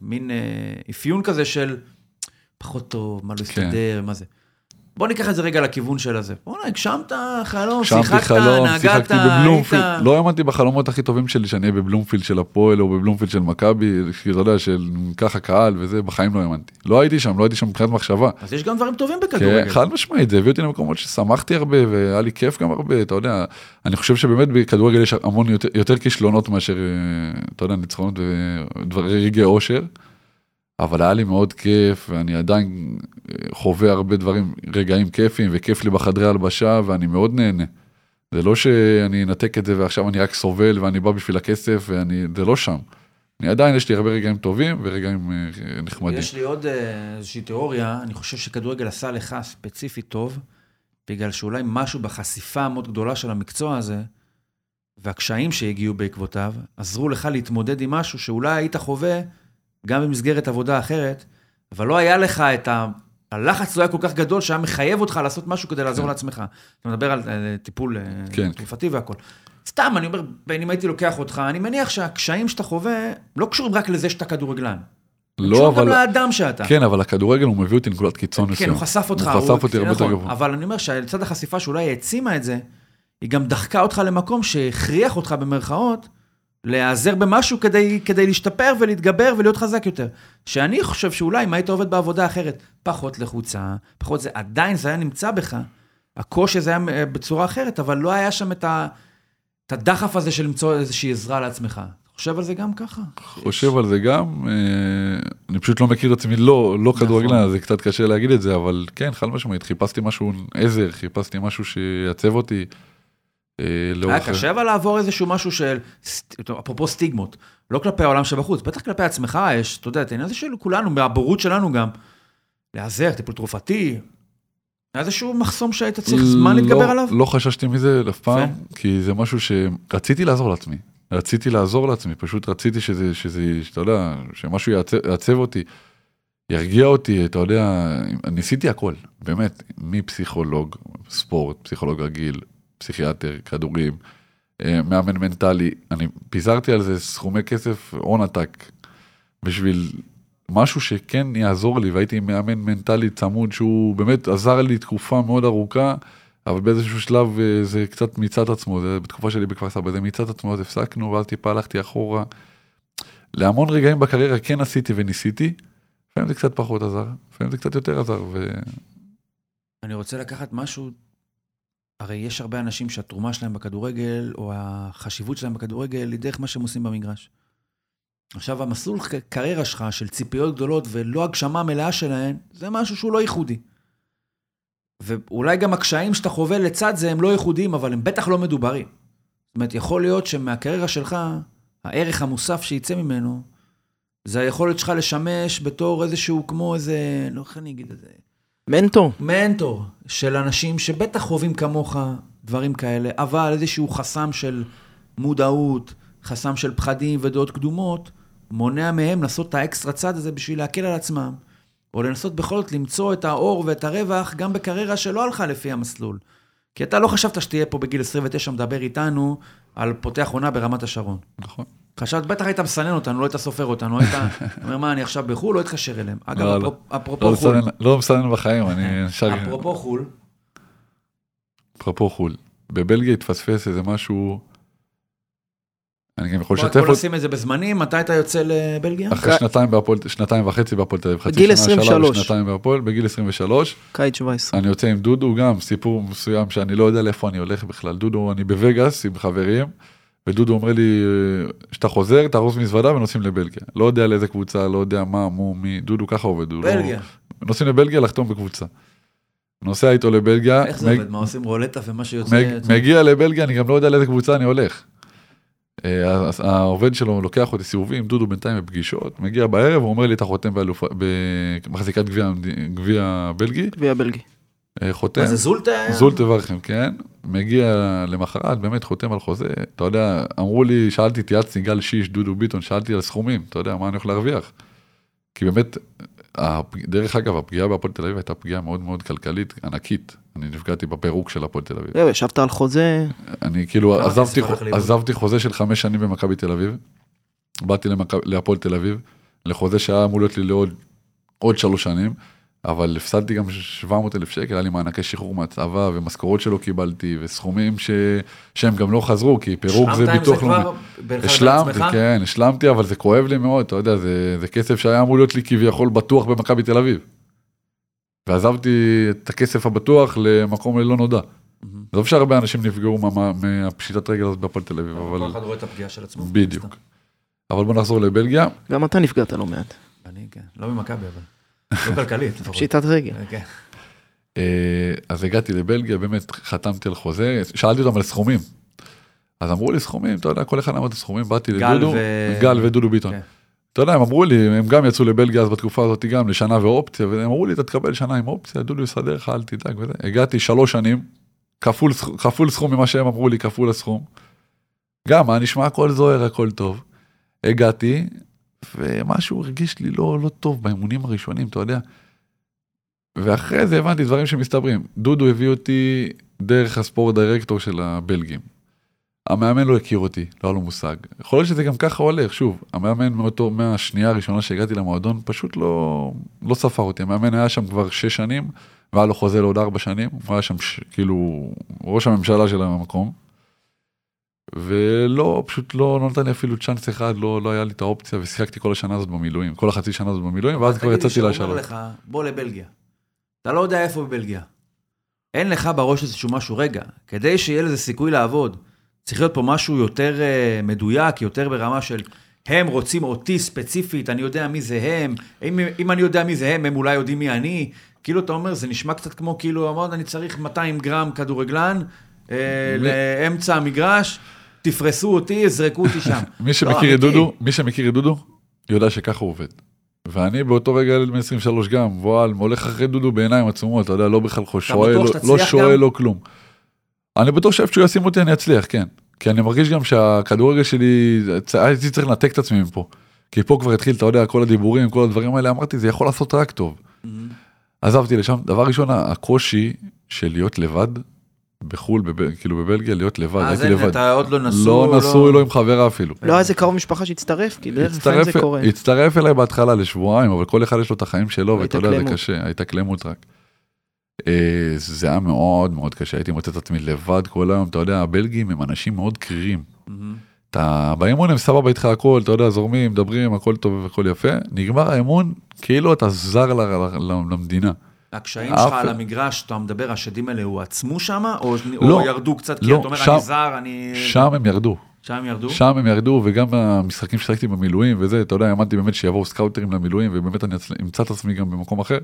מין אה, אפיון כזה של פחות טוב, מה לא כן. מה זה. בוא ניקח את זה רגע לכיוון של הזה. בוא'נה, הגשמת חלום, שיחקת, חלום, נגעת, שיחקתי היית... בבלומפילד, לא האמנתי בחלומות הכי טובים שלי שאני אהיה בבלומפילד של הפועל או בבלומפילד של מכבי, כי אתה יודע, של ככה קהל וזה, בחיים לא האמנתי. לא הייתי שם, לא הייתי שם מבחינת מחשבה. אז יש גם דברים טובים כן, בכדורגל. חד משמעית, זה הביא אותי למקומות ששמחתי הרבה והיה לי כיף גם הרבה, אתה יודע, אני חושב שבאמת בכדורגל יש המון יותר, יותר כישלונות מאשר, אה, אתה יודע, ניצחונות ודברי רגעי אושר, אבל היה לי מאוד כיף ואני עדיין אה, חווה הרבה דברים, רגעים כיפים וכיף לי בחדרי הלבשה ואני מאוד נהנה. זה לא שאני אנתק את זה ועכשיו אני רק סובל ואני בא בשביל הכסף ואני, זה לא שם. אני עדיין, יש לי הרבה רגעים טובים ורגעים אה, נחמדים. יש לי עוד אה, איזושהי תיאוריה, אני חושב שכדורגל עשה לך ספציפית טוב, בגלל שאולי משהו בחשיפה המאוד גדולה של המקצוע הזה, והקשיים שהגיעו בעקבותיו, עזרו לך להתמודד עם משהו שאולי היית חווה גם במסגרת עבודה אחרת, אבל לא היה לך את ה... הלחץ לא היה כל כך גדול שהיה מחייב אותך לעשות משהו כדי לעזור כן. לעצמך. אתה מדבר על אה, טיפול אה, כן. תרופתי והכל. סתם, אני אומר, בין אם הייתי לוקח אותך, אני מניח שהקשיים שאתה חווה לא קשורים רק לזה שאתה כדורגלן. לא, קשורים אבל... גם לאדם שאתה. כן, אבל הכדורגל הוא מביא אותי לנקודת קיצון כן, מסוים. הוא חשף אותך. הוא חשף אותי הרבה יותר נכון, גבוה. אבל אני אומר שלצד החשיפה שאולי העצימה את זה, היא גם דחקה אותך למקום שהכריח אותך במרכאות להיעזר במשהו כדי, כדי להשתפר ולהתגבר ולהיות חזק יותר. שאני חושב שאולי אם היית עובד בעבודה אחרת, פחות לחוצה, פחות זה, עדיין זה היה נמצא בך. הקושי הזה היה אה, בצורה אחרת, אבל לא היה שם את, ה, את הדחף הזה של למצוא איזושהי עזרה לעצמך. חושב על זה גם ככה? חושב על זה גם, אה, אני פשוט לא מכיר את עצמי, לא, לא נכון. כדורגלן, זה קצת קשה להגיד את זה, אבל כן, חד משמעית, חיפשתי משהו עזר, חיפשתי משהו שיעצב אותי. אה, היה לאורך... קשה אבל לעבור איזשהו משהו של, אפרופו סטיגמות, לא כלפי העולם שבחוץ, בטח כלפי עצמך יש, אתה יודע, את העניין הזה של כולנו, מהבורות שלנו גם, להיעזר, טיפול תרופתי, היה איזשהו מחסום שהיית צריך זמן לא- להתגבר עליו? לא חששתי מזה אף פעם. כי זה משהו שרציתי לעזור לעצמי. רציתי לעזור לעצמי, פשוט רציתי שזה, שזה, שאתה יודע, שמשהו יעצב אותי, ירגיע אותי, אתה יודע, ניסיתי הכל, באמת, מפסיכולוג, ספורט, פסיכולוג רגיל, פסיכיאטר, כדורים, אה, מאמן מנטלי, אני פיזרתי על זה סכומי כסף הון עתק, בשביל משהו שכן יעזור לי, והייתי מאמן מנטלי צמוד שהוא באמת עזר לי תקופה מאוד ארוכה, אבל באיזשהו שלב אה, זה קצת מיצה את עצמו, זה בתקופה שלי בכפר סבא, זה מיצה את עצמו, אז הפסקנו, ואז טיפה הלכתי אחורה. להמון רגעים בקריירה כן עשיתי וניסיתי, לפעמים זה קצת פחות עזר, לפעמים זה קצת יותר עזר, ו... אני רוצה לקחת משהו, הרי יש הרבה אנשים שהתרומה שלהם בכדורגל, או החשיבות שלהם בכדורגל, היא דרך מה שהם עושים במגרש. עכשיו, המסלול קריירה שלך, של ציפיות גדולות ולא הגשמה מלאה שלהן, זה משהו שהוא לא ייחודי. ואולי גם הקשיים שאתה חווה לצד זה הם לא ייחודיים, אבל הם בטח לא מדוברים. זאת אומרת, יכול להיות שמהקריירה שלך, הערך המוסף שיצא ממנו, זה היכולת שלך לשמש בתור איזשהו, כמו איזה, לא איך אני אגיד את זה, מנטור. מנטור של אנשים שבטח חווים כמוך דברים כאלה, אבל איזשהו חסם של מודעות, חסם של פחדים ודעות קדומות, מונע מהם לעשות את האקסטרה צד הזה בשביל להקל על עצמם, או לנסות בכל זאת למצוא את האור ואת הרווח גם בקריירה שלא הלכה לפי המסלול. כי אתה לא חשבת שתהיה פה בגיל 29 מדבר איתנו על פותח עונה ברמת השרון. נכון. חשבת, בטח היית מסנן אותנו, לא היית סופר אותנו, היית אומר, מה, אני עכשיו בחו"ל, לא אתקשר אליהם. אגב, לא, לא. אפרופ- אפרופו לא חו"ל, לא מסנן בחיים, אני נשאר... אפרופו חו"ל, אפרופו חו"ל. בבלגיה התפספס איזה משהו... אני גם יכול לשתף בוא. נשים את זה בזמנים, מתי אתה יוצא לבלגיה? אחרי שנתיים בהפועל, שנתיים וחצי בהפועל תל אביב, חצי שנה שלב 23. ושנתיים בהפועל, בגיל 23, קיץ 17. אני יוצא עם דודו גם, סיפור מסוים שאני לא יודע לאיפה אני הולך בכלל, דודו, אני בווגאס עם חברים, ודודו אומר לי, שאתה חוזר, תארוז מזוודה ונוסעים לבלגיה. לא יודע לאיזה קבוצה, לא יודע מה, מו, מי, דודו ככה עובד, לא... בלגיה. נוסעים לבלגיה לחתום בקבוצה. נוסע איתו לבלגיה, איך זה מג- עובד? מה עושים רולטה ומה שיוצא... מג, יוצא? מגיע לבלגיה, אני גם לא יודע לאיזה קבוצה אני הולך. אה, העובד שלו לוקח אותי סיבובים, דודו בינתיים בפגישות, מגיע בערב, הוא אומר לי, אתה חותם באלוף- במחזיקת גביע בלגי, גביע בלגי. אה, חותם, מה זה זולטה? היה? זולט ורכם, כן, מגיע למחרת, באמת חותם על חוזה, אתה יודע, אמרו לי, שאלתי, התייעצתי, גל שיש, דודו ביטון, שאלתי על סכומים, אתה יודע, מה אני הולך להרוויח. כי באמת, דרך אגב, הפגיעה בהפועל תל אביב הייתה פגיעה מאוד מאוד כלכלית, ענקית. אני נפגעתי בפירוק של הפועל תל אביב. זהו, ישבת על חוזה, אני כאילו כמה עזבתי? עזבתי חוזה של חמש שנים במכבי תל אביב, באתי להפועל תל אביב, לחוזה שהיה אמור להיות לי לעוד עוד שלוש שנים, אבל הפסדתי גם 700 אלף שקל, היה לי מענקי שחרור מהצבא ומשכורות שלא קיבלתי, וסכומים ש... שהם גם לא חזרו, כי פירוק זה השלמת עם ביטוח כבר לאומי. בינך לבין השלמתי? כן, השלמתי, אבל זה כואב לי מאוד, אתה יודע, זה, זה כסף שהיה אמור להיות לי כביכול בטוח במכבי תל אביב. ועזבתי את הכסף הבטוח למקום ללא נודע. עזוב שהרבה אנשים נפגעו מה- מהפשיטת רגל הזאת בהפועל תל אביב, אבל כל אחד רואה את הפגיעה של עצמו. בדיוק. אבל בוא נחזור לבלגיה. גם אתה נפגעת לא מעט. אני כן, לא ממכבי אבל. לא כלכלית. פשיטת רגל. כן. אה, אז הגעתי לבלגיה, באמת חתמתי על חוזה, שאלתי אותם על סכומים. אז אמרו לי סכומים, אתה יודע, כל אחד אמר את הסכומים, באתי לדודו, ו- גל ודודו ביטון. כן. אתה יודע, הם אמרו לי, הם גם יצאו לבלגיה אז בתקופה הזאת גם לשנה ואופציה, והם אמרו לי, אתה תקבל שנה עם אופציה, דודו יסדר לך, אל תדאג וזה. הגעתי שלוש שנים, כפול, כפול סכום ממה שהם אמרו לי, כפול הסכום. גם, מה נשמע הכל זוהר, הכל טוב. הגעתי, ומשהו הרגיש לי לא, לא טוב באימונים הראשונים, אתה יודע. ואחרי זה הבנתי דברים שמסתברים. דודו הביא אותי דרך הספורט דירקטור של הבלגים. המאמן לא הכיר אותי, לא היה לו מושג. יכול להיות שזה גם ככה הולך, שוב, המאמן מאותו, מהשנייה הראשונה שהגעתי למועדון, פשוט לא, לא ספר אותי. המאמן היה שם כבר שש שנים, והיה לו חוזה לעוד ארבע שנים, הוא היה שם ש, כאילו ראש הממשלה של המקום. ולא, פשוט לא, לא נתן לי אפילו צ'אנס אחד, לא, לא היה לי את האופציה, ושיחקתי כל השנה הזאת במילואים, כל החצי שנה הזאת במילואים, ואז כבר תגיד לי יצאתי שהוא לשלום. אומר לך, בוא לבלגיה. אתה לא יודע איפה בבלגיה. אין לך בראש איזשהו משהו, רגע, כדי שיהיה לזה סיכוי לעבוד, צריך להיות פה משהו יותר אה, מדויק, יותר ברמה של הם רוצים אותי ספציפית, אני יודע מי זה הם, אם, אם אני יודע מי זה הם, הם אולי יודעים מי אני. כאילו, אתה אומר, זה נשמע קצת כמו, כאילו, אמרת, אני צריך 200 גרם כדורגלן אה, לאמצע המגרש, תפרסו אותי, יזרקו אותי שם. מי לא, שמכיר את. דודו, מי שמכיר את דודו, יודע שככה הוא עובד. ואני באותו רגע ילד בן 23 גם, וואל, הולך אחרי דודו בעיניים עצומות, אתה יודע, לא בכלל חו- שואל, לא- לא שואל, גם? לא כלום. אני בטוח שאיפה שהוא ישים אותי אני אצליח, כן. כי אני מרגיש גם שהכדורגל שלי, הייתי צריך לנתק את עצמי מפה. כי פה כבר התחיל, אתה יודע, כל הדיבורים, כל הדברים האלה, אמרתי, זה יכול לעשות רק טוב. עזבתי לשם, דבר ראשון, הקושי של להיות לבד בחו"ל, בב... כאילו בבלגיה, להיות לבד, אז הייתי אין, לבד. אתה עוד לא נשוי. לא נשוי, לא עם חברה אפילו. לא היה איזה קרוב משפחה שהצטרף, כי בדרך כלל זה קורה. הצטרף אליי בהתחלה לשבועיים, אבל כל אחד יש לו את החיים שלו, ואתה יודע, זה. קשה, ההתאקלמות רק. אה, זה היה מאוד מאוד קשה, הייתי מוצא את עצמי לבד כל היום, אתה יודע, הבלגים הם אנשים מאוד קרירים. אתה באימון הם סבבה איתך הכל, אתה יודע, זורמים, מדברים, הכל טוב והכל יפה, נגמר האימון, כאילו אתה זר למדינה. הקשיים שלך על המגרש, אתה מדבר, השדים האלה הועצמו שם, או לא. או ירדו קצת, כי לא, אתה אומר, שם- אני זר, אני... שם הם ירדו, שם הם ירדו? שם הם ירדו, וגם במשחקים ששיחקתי במילואים וזה, אתה יודע, האמנתי באמת שיבואו סקאוטרים למילואים, ובאמת אני אמצא את עצמי גם במקום אחר.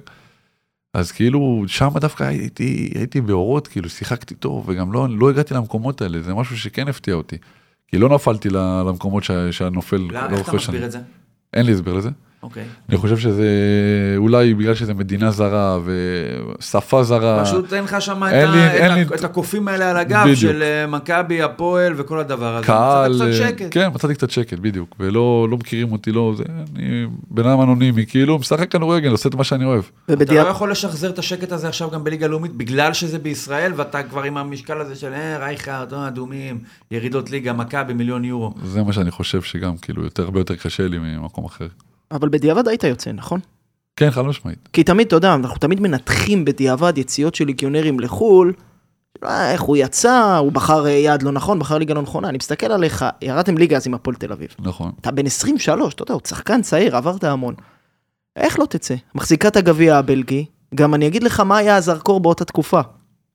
אז כאילו, שם דווקא הייתי, הייתי באורות, כאילו, שיחקתי טוב, וגם לא, לא הגעתי למקומות האלה, זה משהו שכן הפתיע אותי. כי לא נפלתי למקומות שה- שהנופל לא, איך לאורך אתה. מסביר את זה? אין לי הסבר לזה. אוקיי. אני חושב שזה אולי בגלל שזה מדינה זרה ושפה זרה. פשוט אין לך שם את לי- ה- את לי- את הקופים האלה על הגב בדיוק. של אה, מכבי, הפועל וכל הדבר הזה. קהל, מצאת קצת שקט. כן, מצאתי קצת שקט, בדיוק, ולא לא מכירים אותי, לא, זה, אני בן אדם אנונימי, כאילו, משחק כדורגל, עושה את מה שאני אוהב. אתה ובדיעבד, לא יכול לשחזר את השקט הזה עכשיו גם בליגה לאומית, בגלל שזה בישראל, ואתה כבר עם המשקל הזה של אה, רייכרד, אה, אדומים, ירידות ליגה, מכבי, מיליון יורו. זה מה שאני חושב שגם, כאילו, יותר, הרבה יותר קשה לי ממקום אחר. אבל בדיעבד היית יוצא, נכון? כן, חד משמעית. כי תמיד, אתה יודע, אנחנו תמיד מנתחים בדיעבד יציאות של ליגיונרים לחו"ל. אה, איך הוא יצא, הוא בחר אה, יעד לא נכון, בחר ליגה לא נכונה. אני מסתכל עליך, ירדתם ליגה אז עם הפועל תל אביב. נכון. אתה בן 23, אתה יודע, הוא שחקן צעיר, עברת המון. איך לא תצא? מחזיקה את הגביע הבלגי, גם אני אגיד לך מה היה הזרקור באותה תקופה.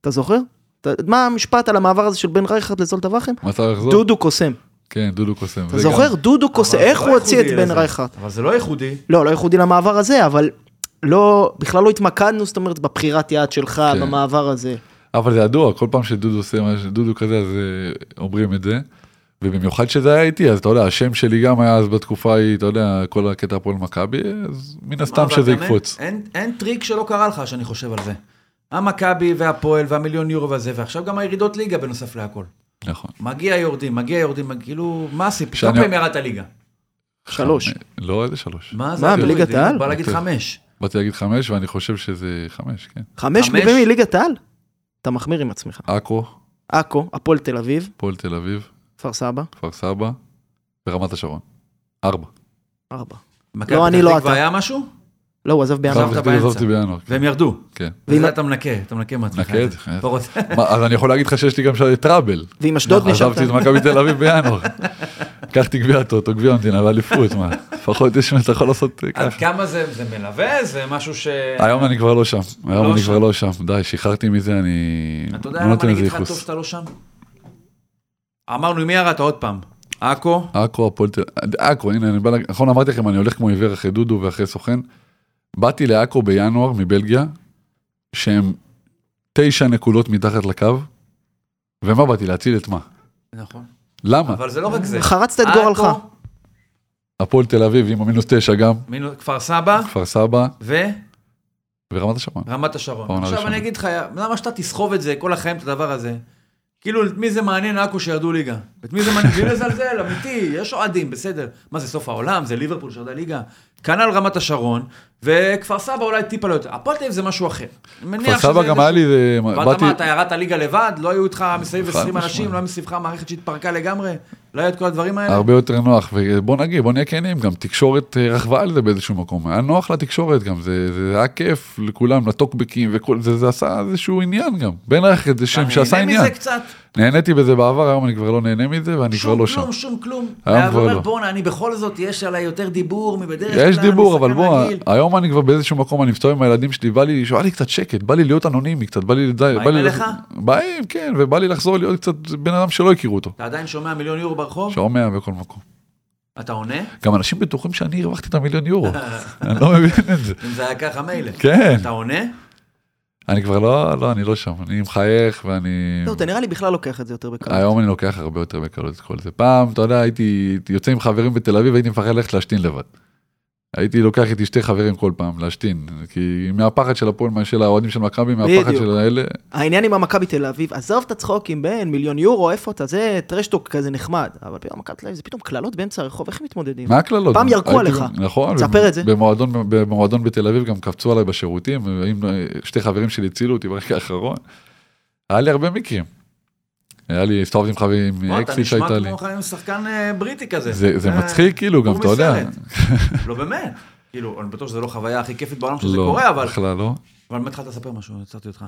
אתה זוכר? אתה- מה המשפט על המעבר הזה של בן רייכרד לזולטה לחזור? דודו קוסם. כן, דודו קוסם. אתה זוכר? גם- דודו קוסם, איך לא הוא הוציא את בן. רייכרד? אבל זה לא ייחודי. לא, לא ייחודי למעבר הזה, אבל לא, בכלל לא התמקדנו, זאת אומרת, בבחירת יעד שלך, כן. במעבר הזה. אבל זה ידוע, כל פעם שדודו עושה משהו, דודו כזה, אז אה, אומרים את זה. ובמיוחד שזה היה איתי, אז אתה יודע, השם שלי גם היה אז בתקופה ההיא, אתה יודע, כל הקטע הפועל מכבי, אז מן הסתם שזה גם אין- יקפוץ. אין, אין טריק שלא קרה לך שאני חושב על זה. המכבי והפועל והמיליון יורו והזה, ועכשיו גם הירידות ליגה בנוסף להכל. נכון. מגיע יורדים, מגיע יורדים, מגיע- כאילו, מה הסיפור? שאני- כמה פעמים ירדת ליגה? שלוש. לא, איזה שלוש. מה זה? מה, בליגת? העל? בא להגיד. חמש. באתי להגיד חמש, ואני חושב שזה חמש, כן. חמש חמש? גביעים מליגת העל? אתה מחמיר עם עצמך. עכו, עכו, הפועל תל אביב, הפועל תל אביב, כפר סבא, כפר סבא ורמת השרון. ארבע. ארבע. לא, אני פתח לא תקווה אתה. היה משהו? לא, הוא עזב בינואר. עזבת עזבתי- באמצע. עזבתי בינואר. כן, והם ירדו. כן. ואם- אתה מנקה, אתה מנקה מעצמך. כן. אז אני יכול להגיד לך שיש לי גם שם טראבל. ועם אשדוד נכון, נשארת. עזבתי את מכבי תל אביב בינואר. לקחתי גביע הטוטו, גביע המדינה ואליפות, מה, לפחות יש מה שאתה יכול לעשות אה, עד ככה. כמה זה זה מלווה? זה משהו ש... היום אני כבר לא שם, היום לא אני. כבר לא שם, די, שחררתי מזה, אני אתה יודע לא למה אני אגיד לך טוב. שאתה לא שם? אמרנו, עם מי ירדת עוד פעם? עכו? עכו, הפועל תל עכו, הנה, אני בא להגיד, נכון אמרתי לכם, אני הולך כמו עיוור אחרי דודו ואחרי סוכן. באתי לעכו בינואר מבלגיה, שהם תשע נקודות מתחת לקו, ומה באתי? להציל את מה? נכון. למה? אבל זה לא רק זה. חרצת את גורלך. הפועל תל אביב עם המינוס תשע גם, מינו- כפר סבא כפר סבא ורמת ורמת השרון. השרון. בעונה עכשיו. אני אגיד לך, למה שאתה תסחוב את זה כל החיים, את הדבר הזה? כאילו, את מי זה מעניין עכו שירדו ליגה? את מי זה מעניין? בלי לזלזל, אמיתי, יש אוהדים, בסדר. מה זה סוף העולם? זה ליברפול שירדה ליגה? כנ"ל רמת השרון, וכפר סבא אולי טיפה לא יותר. הפועל תל אביב זה משהו אחר. כפר סבא גם היה לי, זה- ואתה מה, אתה ירדת ליגה לבד? לא היו איתך מסביב חד 20 אנשים? משמעית. לא היה מסביבך מערכת שהתפרקה לגמרי? לא היה את כל הדברים האלה? הרבה יותר נוח, ובוא נגיד, בוא נהיה כנים, גם תקשורת אה, רכבה על זה באיזשהו מקום, היה נוח לתקשורת גם, זה, זה היה כיף לכולם, לטוקבקים וכל זה, זה עשה איזשהו עניין גם, בין רכת זה שם אתה שעשה נהנה עניין, מזה קצת? נהניתי בזה בעבר, היום אני כבר לא נהנה מזה ואני כבר שום לא שם. כלום, שום כלום. היום כבר לא. בואנה, אני בכל זאת, יש עליי יותר דיבור מבדרך כלל. יש דיבור, אבל בוא. היום אני כבר באיזשהו מקום, אני מסתובב עם הילדים שלי, בא לי, שבא לי קצת שקט, בא לי להיות אנונימי קצת, בא לי, באים לי, אליך? באים, כן, ובא לי לחזור להיות קצת בן אדם שלא הכירו אותו, אתה עדיין שומע מיליון יורו ברחוב? שומע בכל מקום. אתה עונה? גם אנשים בטוחים שאני הרווחתי את המיליון יורו, אני לא מבין את זה. אם זה היה ככה, מילא. כן. אתה עונה? אני כבר לא, לא, אני לא שם, אני מחייך ואני... לא, אתה נראה לי בכלל לוקח את זה יותר בקלות. היום אני לוקח הרבה יותר בקלות את כל זה. פעם, אתה יודע, הייתי יוצא עם חברים בתל אביב, הייתי מפחד ללכת להשתין לבד. הייתי לוקח איתי שתי חברים כל פעם להשתין, כי מהפחד של הפועל, של האוהדים של מכבי, מהפחד. של האלה, העניין עם המכבי תל אביב, עזוב את הצחוקים בין מיליון יורו, איפה אתה, זה טרשטוק כזה נחמד, אבל פתאום מכבי תל אביב זה פתאום קללות באמצע הרחוב, איך הם מתמודדים? מה הקללות? פעם ירקו עליך. נכון. תספר את זה. במועדון, במועדון בתל אביב גם קפצו עליי בשירותים, ואם שתי חברים שלי הצילו אותי ברגע האחרון. היה לי הרבה מקרים. היה לי, הסתובבתי עם חברים, אתה אקסי נשמע שהייתה לי. כמו חיים שחקן אה, בריטי כזה. זה זה אה, מצחיק כאילו, גם אתה יודע. לא באמת. כאילו, אני בטוח שזו לא חוויה הכי כיפית בעולם שזה לא, קורה, אבל... בכלל לא. אבל באמת התחלת לספר משהו, עצרתי אותך.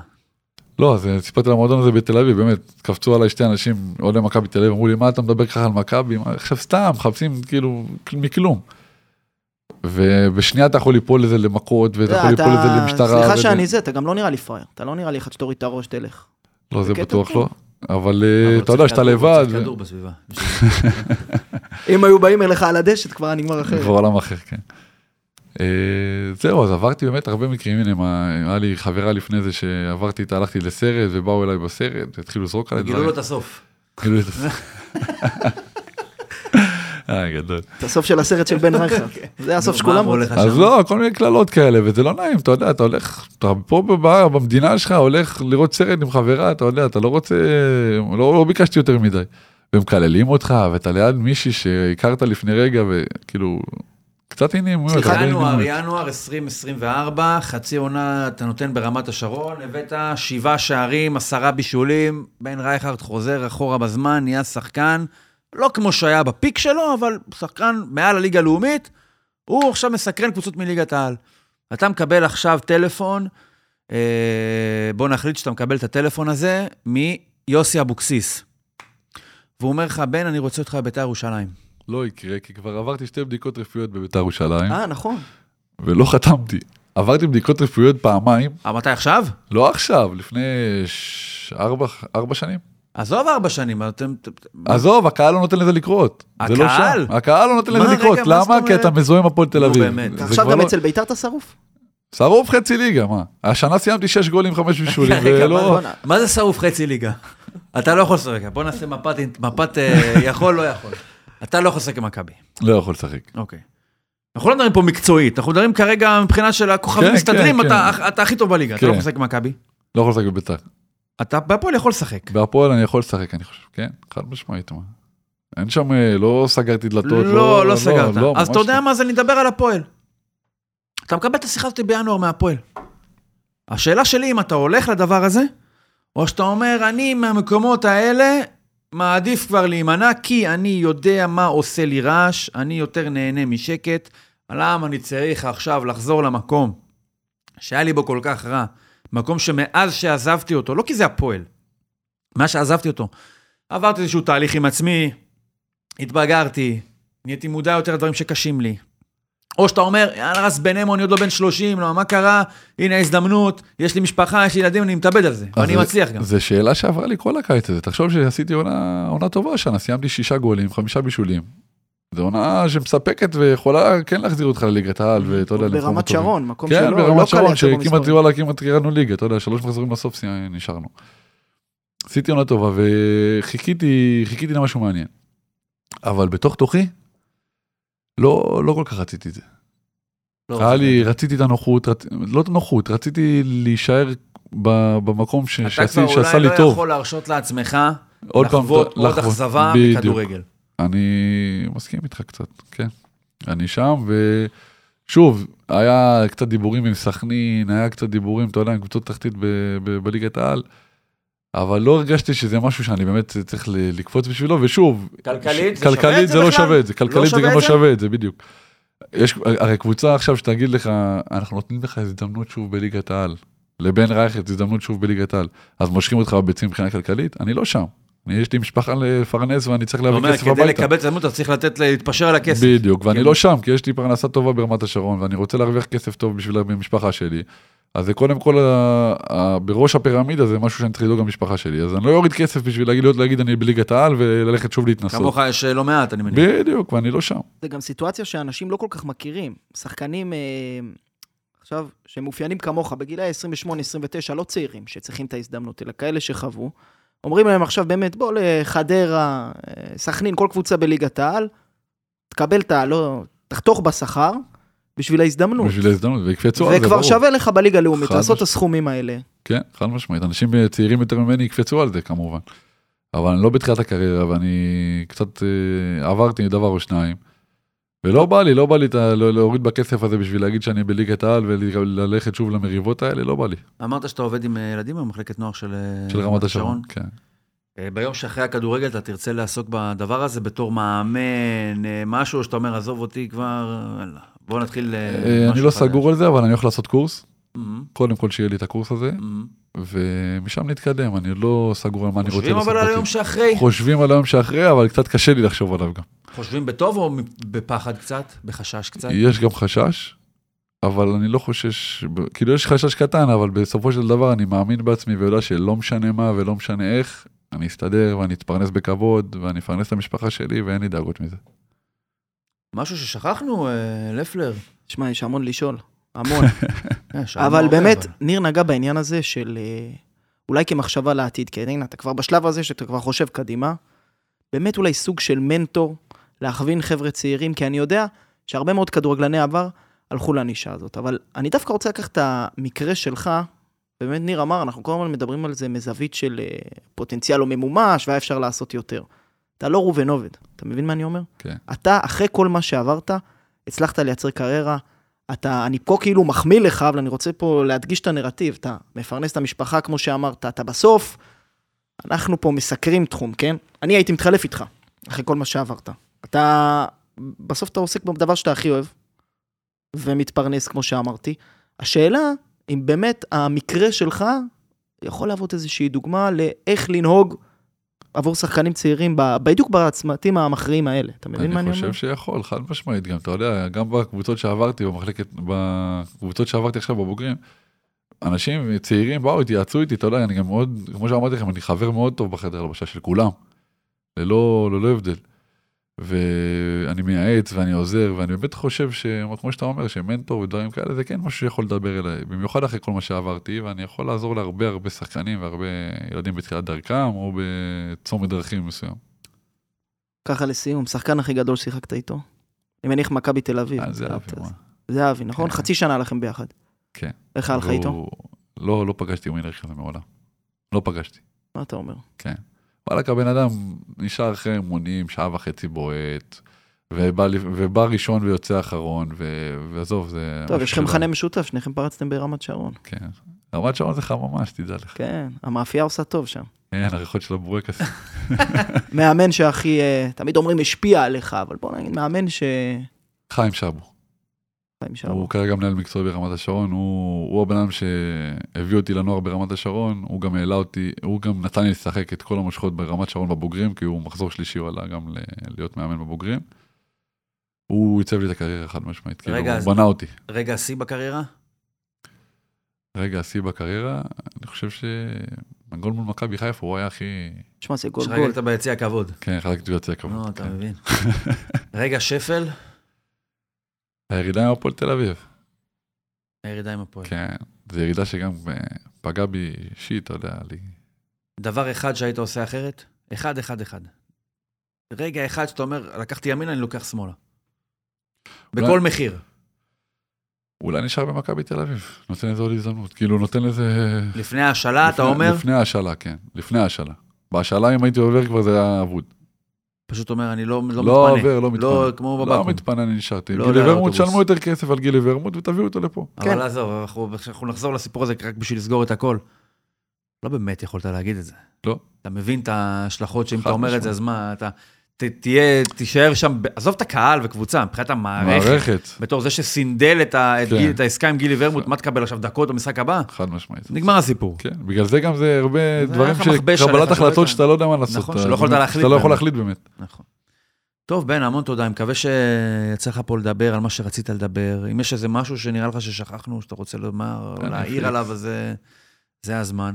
לא, אז סיפרתי על המועדון הזה בתל אביב, באמת, קפצו עליי שתי אנשים, אוהדי מכבי תל אביב, אמרו לי, מה אתה מדבר ככה על מכבי? עכשיו סתם, מחפשים כאילו, מכלום. ובשנייה אתה יכול ליפול לזה למכות, ואתה יכול אתה- ליפול לזה למשטרה. סליחה שאני זה, אתה גם לא נראה לי פראייר, אתה לא נראה לי אחד שתוריד את הראש, תלך. לא, זה בטוח כן. לא. אבל אבל אה, הוא אתה יודע שאתה לבד, צריך כדור בסביבה. אם היו באים אליך על הדשת, כבר נגמר אחרת. כבר עולם אחר, כן. אה, זהו, אז עברתי באמת הרבה מקרים, הנה, היה לי חברה לפני זה שעברתי איתה, הלכתי לסרט, ובאו אליי בסרט, התחילו לזרוק עליי גילו לו את הסוף. גילו את הסרט. אה, גדול. את הסוף של הסרט של בן רייכרד. זה הסוף שכולם רוצים. אז? לא, כל מיני קללות כאלה, וזה לא נעים, אתה יודע, אתה הולך, אתה פה בבר, במדינה שלך, הולך לראות סרט עם חברה, אתה יודע, אתה לא רוצה, לא, לא ביקשתי יותר מדי. ומקללים אותך, ואתה ליד מישהי שהכרת לפני רגע, וכאילו, קצת עניינים. סליחה, ינואר. ינואר 2024, חצי עונה אתה נותן ברמת השרון, הבאת שבעה שערים, עשרה בישולים, בן רייכרד חוזר אחורה בזמן, נהיה שחקן, לא כמו שהיה בפיק שלו, אבל שחקן מעל הליגה הלאומית, הוא עכשיו מסקרן קבוצות מליגת העל. אתה מקבל עכשיו טלפון, אה, בוא נחליט שאתה מקבל את הטלפון הזה מיוסי אבוקסיס. והוא אומר לך, בן, אני רוצה אותך בביתר ירושלים. לא יקרה, כי כבר עברתי שתי בדיקות רפואיות בביתר ירושלים, אה, נכון. ולא חתמתי. עברתי בדיקות רפואיות פעמיים, אבל מתי עכשיו? לא עכשיו, לפני ש... ארבע, ארבע שנים. עזוב ארבע שנים, אתם... עזוב, הקהל לא נותן לזה לקרות. זה לא הקהל? שם. הקהל לא נותן לזה לקרות. מה למה? כי אתה? מזוהה עם הפועל תל אביב. עכשיו גם לא- אצל ביתר אתה שרוף? שרוף חצי ליגה, מה? השנה סיימתי שש גולים, חמש בישולים, ולא... מה זה שרוף חצי ליגה? אתה לא יכול לשחק, בוא נעשה מפת, מפת אה, יכול, לא יכול. אתה לא יכול לשחק עם מכבי. לא יכול לשחק. אוקיי. אנחנו לא מדברים פה מקצועית, אנחנו מדברים כרגע מבחינה של הכוכבים כן, מסתדרים, כן, אתה אתה הכי טוב בליגה, אתה לא כן. יכול לשחק עם מכבי. לא יכול לשחק בביתר. אתה בהפועל יכול לשחק. בהפועל אני יכול לשחק, אני חושב. כן, חד משמעית. מה. אין שם, אה, לא סגרתי דלתות. לא, לא סגרת. לא, אז אתה יודע לא. מה זה, נדבר על הפועל. אתה מקבל את השיחה הזאת בינואר מהפועל. השאלה שלי אם אתה הולך לדבר הזה, או שאתה אומר, אני מהמקומות האלה מעדיף כבר להימנע, כי אני יודע מה עושה לי רעש, אני יותר נהנה משקט. למה אני צריך עכשיו לחזור למקום שהיה לי בו כל כך רע, מקום שמאז שעזבתי אותו, לא כי זה הפועל, מאז שעזבתי אותו, עברתי איזשהו תהליך עם עצמי, התבגרתי, נהייתי מודע יותר לדברים שקשים לי. או שאתה אומר, יאללה, רס בן אמו, אני עוד לא בן 30, לא, מה קרה? הנה ההזדמנות, יש לי משפחה, יש לי ילדים, אני מתאבד על זה, ואני מצליח גם. זו שאלה שעברה לי כל הקיץ הזה. תחשוב שעשיתי עונה עונה טובה השנה, סיימתי שישה גולים, חמישה בישולים. זו עונה שמספקת ויכולה כן להחזיר אותך לליגת העל, ואתה יודע, ברמת. שרון, מקום כן, שלא לא ברמת קל שרון, שכמעט. וואלה, כמעט ירדנו ליגה, אתה יודע, שלוש מחזורים לסוף נשארנו. עשיתי עונה טובה וחיכיתי, חיכיתי למשהו מעניין. אבל בתוך תוכי, לא, לא כל כך רציתי את זה. לא, היה זה- לי, רציתי את הנוחות, רצ... לא את הנוחות, רציתי להישאר ב... במקום ש... אתה שעשי... כבר שעשה אולי לי לא טוב. יכול להרשות לעצמך עוד פעם, לחוות עוד לחוות. אכזבה בדיוק. אני מסכים איתך קצת, כן. אני שם, ושוב, היה קצת דיבורים עם סכנין, היה קצת דיבורים, אתה יודע, עם קבוצות תחתית. בליגת העל, אבל לא הרגשתי שזה משהו שאני באמת צריך לקפוץ בשבילו, ושוב, כלכלית ש- זה כלכלית זה זה לא? שווה את זה, כלכלית זה שווה גם את לא זה? שווה את זה, בדיוק. יש, הרי קבוצה עכשיו שתגיד לך, אנחנו נותנים לך הזדמנות שוב בליגת העל. לבן רייכרד הזדמנות שוב בליגת העל. אז מושכים אותך בביצים מבחינה כלכלית? אני לא שם. יש לי משפחה לפרנס ואני צריך להביא כסף כדי הביתה. לקבל את הזדמנות אתה צריך לתת, להתפשר על הכסף. בדיוק, ואני כן. לא שם, כי יש לי פרנסה טובה ברמת השרון, ואני רוצה להרוויח כסף טוב בשביל המשפחה שלי. אז זה קודם כל, בראש הפירמידה זה משהו שאני צריך לדאוג למשפחה שלי. אז אני לא אוריד כסף בשביל להגיד, להיות- להגיד אני בליגת העל וללכת שוב להתנסות. כמוך יש לא מעט, אני מניח. בדיוק, ואני לא שם. זה גם סיטואציה שאנשים לא כל כך מכירים. שחקנים, אה, עכשיו, שמאופיינים כמוך, בגילאי 28-29, לא צעירים שצריכים את ההזדמנות, אלא כאלה שחוו, אומרים להם עכשיו באמת, בוא לחדרה, סכנין, כל קבוצה בליגת העל, תקבל את ה... לא... תחתוך בשכר, בשביל ההזדמנות. בשביל ההזדמנות, ויקפצו על זה, וכבר ברור. שווה לך בליגה הלאומית לעשות את משמעית. הסכומים האלה. כן, חד משמעית. אנשים צעירים יותר ממני יקפצו על זה כמובן. אבל אני לא בתחילת הקריירה, ואני קצת אה, עברתי דבר או שניים. ולא בא לי, לא בא לי לא- להוריד בכסף הזה בשביל להגיד שאני בליגת העל וללכת שוב למריבות האלה, לא בא לי. אמרת שאתה עובד עם אה, ילדים במחלקת נוער של, אה, של רמת השרון, כן. אה, ביום שאחרי הכדורגל אתה תרצה לעסוק בדבר הזה בתור מאמן, משהו שאתה אומר, עזוב אותי כבר, בוא נתחיל... אני לא חדש." סגור על זה, אבל אני הולך לעשות קורס. מהמם, קודם כל שיהיה לי את הקורס הזה, מהמם. ומשם נתקדם, אני לא סגור על מה אני רוצה חושבים לעשות. אבל על. היום שאחרי? חושבים על היום שאחרי, אבל קצת קשה לי לחשוב עליו גם. חושבים בטוב או בפחד קצת? בחשש קצת? יש גם חשש, אבל אני לא חושש, כאילו יש חשש קטן, אבל בסופו של דבר אני מאמין בעצמי ויודע שלא משנה מה ולא משנה איך, אני אסתדר ואני אתפרנס בכבוד ואני אפרנס את המשפחה שלי ואין לי דאגות מזה. משהו ששכחנו, אה, לפלר. שמע, יש המון לשאול. המון. אה, אבל באמת, אבל. ניר נגע בעניין הזה של אה, אולי כמחשבה לעתיד, כי הנה, אתה כבר בשלב הזה שאתה כבר חושב קדימה, באמת אולי סוג של מנטור, להכווין חבר'ה צעירים, כי אני יודע שהרבה מאוד כדורגלני עבר הלכו לנישה הזאת. אבל אני דווקא רוצה לקחת את המקרה שלך, באמת ניר אמר, אנחנו כל הזמן מדברים על זה מזווית של אה, פוטנציאל לא ממומש, והיה אפשר לעשות יותר. אתה לא ראובן עובד, אתה מבין מה אני אומר? כן. אתה, אחרי כל מה שעברת, הצלחת לייצר קריירה, אתה, אני פה כאילו מחמיא לך, אבל אני רוצה פה להדגיש את הנרטיב. אתה מפרנס את המשפחה, כמו שאמרת, אתה בסוף, אנחנו פה מסקרים תחום, כן? אני הייתי מתחלף איתך, אחרי כל מה שעברת. אתה, בסוף אתה עוסק בדבר שאתה הכי אוהב, ומתפרנס, כמו שאמרתי. השאלה, אם באמת המקרה שלך יכול להוות איזושהי דוגמה לאיך לנהוג עבור שחקנים צעירים, ב- בדיוק בצמתים המכריעים האלה. אתה מבין מה אני אני אומר? חושב שיכול, חד משמעית, גם אתה יודע, גם בקבוצות שעברתי, במחלקת, בקבוצות שעברתי עכשיו בבוגרים, אנשים צעירים באו, התייעצו איתי, אתה יודע, אני גם מאוד, כמו שאמרתי לכם, אני חבר מאוד טוב בחדר הלבשה של כולם, ללא, ללא הבדל. ואני מייעץ ואני עוזר, ואני באמת חושב שכמו שאתה אומר, שמנטור ודברים כאלה, זה כן משהו שיכול לדבר אליי, במיוחד אחרי כל מה שעברתי, ואני יכול לעזור להרבה הרבה שחקנים והרבה ילדים בתחילת דרכם, או בצומת דרכים מסוים. ככה לסיום, שחקן הכי גדול ששיחקת איתו? אני מניח מכבי תל אביב. זה אבי, מה? זה אבי, נכון? כן. חצי שנה לכם ביחד. כן. איך היה לך והוא- איתו? לא, לא פגשתי ווינר כזה מעולם. לא פגשתי. מה אתה אומר? כן. וואלכ, הבן אדם נשאר אחרי אימונים, שעה וחצי בועט, ובא, ובא ראשון ויוצא אחרון, ו... ועזוב, זה... טוב, יש לכם מכנה משותף, שניכם פרצתם ברמת שרון. כן. רמת שרון זה חממה, שתדע לך. כן, המאפייה עושה טוב שם. כן, הריחות של הבורקס. מאמן שהכי, אה, תמיד אומרים השפיע עליך, אבל בוא נגיד, מאמן ש... חיים שבו. הוא כרגע מנהל מקצועי ברמת השרון, הוא, הוא הבן אדם שהביא אותי לנוער ברמת השרון, הוא גם העלה אותי, הוא גם נתן לי לשחק את כל המושכות ברמת שרון בבוגרים, כי הוא מחזור שלישי, הוא עלה גם ל- להיות מאמן בבוגרים. הוא עיצב לי את הקריירה חד משמעית, כאילו, הוא בנה אותי. רגע, השיא בקריירה? רגע, השיא בקריירה, אני חושב שהגול מול מכבי חיפה הוא היה הכי... תשמע, זה גול גול. שרגלת ביציע הכבוד. כן, חלקתי יוצא כמובן. נו, אתה כן. מבין. רגע, שפל? הירידה עם הפועל תל אביב. הירידה עם הפועל. כן, זו ירידה שגם אה, פגעה בי אישית, אתה יודע, לי. דבר אחד שהיית עושה אחרת? אחד, אחד, אחד. רגע אחד שאתה אומר, לקחתי ימינה, אני לוקח שמאלה. אולי- בכל מחיר. אולי נשאר במכבי תל אביב, נותן לזה עוד הזדמנות. כאילו, נותן לזה... לפני ההשאלה, אתה אומר? לפני ההשאלה, כן. לפני ההשאלה. בהשאלה, אם הייתי עובר כבר, זה היה אבוד. פשוט אומר, אני לא לא לא מתפנה. עובר, לא מתפנה. לא כמו לא בבקו"ם. מתפנה, אני נשארתי. לא גילי על ורמוט. שלמו יותר כסף על גילי ורמוט ותביאו אותו לפה. כן. אבל עזוב, אנחנו אנחנו נחזור לסיפור הזה רק בשביל לסגור את הכל. לא באמת יכולת להגיד את זה. לא. אתה מבין את ההשלכות שאם אתה אומר את זה. אז מה, אתה ת- תהיה, תישאר שם, עזוב את הקהל וקבוצה, מבחינת המערכת. מערכת, בתור זה שסינדל את ה- את כן. גיל- את העסקה עם גילי ורמוט, מה תקבל עכשיו דקות במשחק הבא? חד משמעית. נגמר הסיפור. כן, בגלל זה גם זה הרבה זה דברים שקבלת שלא החלטות שאתה לא יודע מה לעשות. נכון, שלא יכולת באמת- להחליט שאתה לא יכול. להחליט באמת. נכון. טוב, בן, המון תודה. אני מקווה שיצא לך פה לדבר על מה שרצית לדבר. אם יש איזה משהו שנראה לך ששכחנו, שאתה רוצה לומר, אני להעיר. עליו, אז זה- זה הזמן.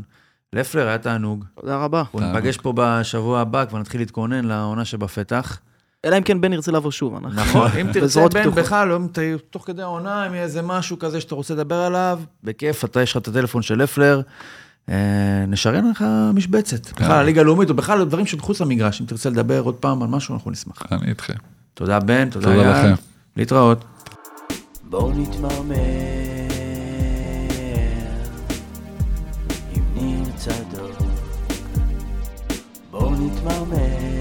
לפלר, היה תענוג. תודה רבה. אנחנו. ניפגש פה בשבוע הבא, כבר נתחיל להתכונן לעונה שבפתח. אלא אם כן בן ירצה לבוא שוב. אנחנו- נכון, אם תרצה, בן. בכלל, אם ת- תוך כדי העונה, אם יהיה איזה משהו כזה שאתה רוצה לדבר עליו, בכיף, אתה, יש לך את הטלפון של לפלר, אה, נשרן לך משבצת. בכלל, הליגה הלאומית, או בכלל דברים שמחוץ למגרש, אם תרצה לדבר עוד פעם על משהו, אנחנו נשמח. אני איתכם. תודה, בן, תודה. לכם. להתראות. בואו נתמרמר עם ניר צדוק בואו נתמרמר